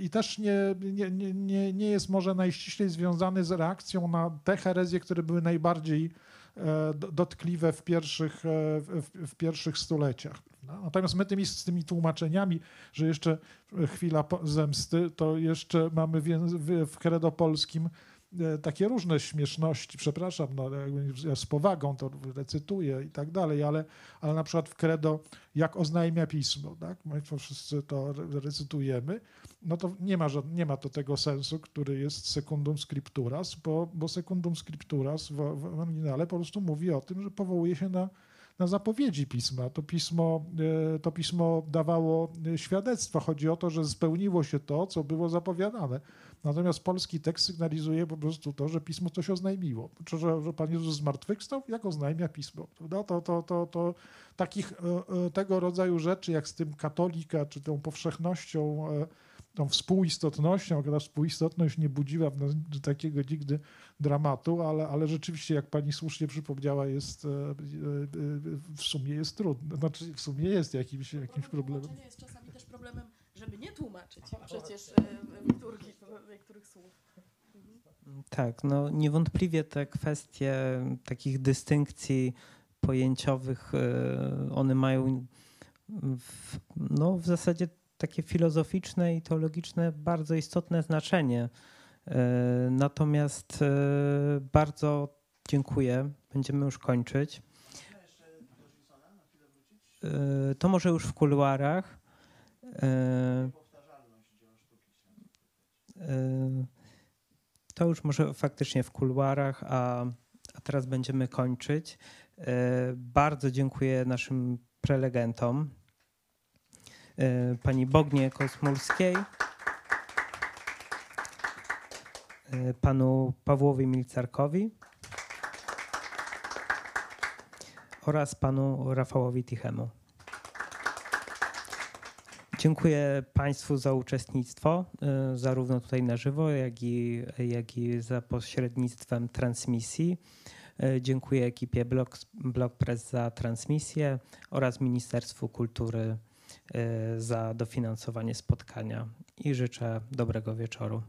i też nie, nie, nie- nie, jest może najściślej związany z reakcją na te herezje, które były najbardziej dotkliwe w pierwszych, e, w, w- pierwszych stuleciach. Natomiast my tymi, z tymi tłumaczeniami, że jeszcze chwila po- zemsty, to jeszcze mamy w, w, credo polskim e, takie różne śmieszności, przepraszam, no, ja z powagą to recytuję i tak dalej, ale, ale na przykład w credo, jak oznajmia pismo, tak? my wszyscy to re- recytujemy, no to nie ma, nie ma to tego sensu, który jest secundum scripturas, bo, bo secundum scripturas w, w oryginale po prostu mówi o tym, że powołuje się na, na zapowiedzi pisma. To pismo, e, to pismo dawało e, świadectwa. Chodzi o to, że spełniło się to, co było zapowiadane. Natomiast polski tekst sygnalizuje po prostu to, że pismo coś oznajmiło. Czy że, że Pan Jezus zmartwychwstał, jak oznajmia pismo. Prawda? To, to, to, to takich e, tego rodzaju rzeczy, jak z tym katolika, czy tą powszechnością, tą współistotnością, ta współistotność nie budziła w nas takiego nigdy dramatu, ale, ale rzeczywiście, jak pani słusznie przypomniała, jest e, e, e, w sumie jest trudne. Znaczy, w sumie jest jakimś, jakimś problemem. Tłumaczenie jest czasami też problemem, żeby nie tłumaczyć (laughs) przecież liturgii niektórych słów. Tak, no niewątpliwie te kwestie takich dystynkcji pojęciowych, one mają w, no, w zasadzie takie filozoficzne i teologiczne bardzo istotne znaczenie. E, Natomiast e, bardzo dziękuję. Będziemy już kończyć. E, To może już w kuluarach. To już może faktycznie w kuluarach, a, a teraz będziemy kończyć. Bardzo dziękuję naszym prelegentom. E, Pani Bognie Kosmulskiej, e, panu Pawłowi Milcarkowi oraz panu Rafałowi Tichemu. Dziękuję Państwu za uczestnictwo, y, zarówno tutaj na żywo, jak i, jak i za pośrednictwem transmisji. Dziękuję ekipie Blog, Blog Press za transmisję oraz Ministerstwu Kultury za dofinansowanie spotkania i życzę dobrego wieczoru.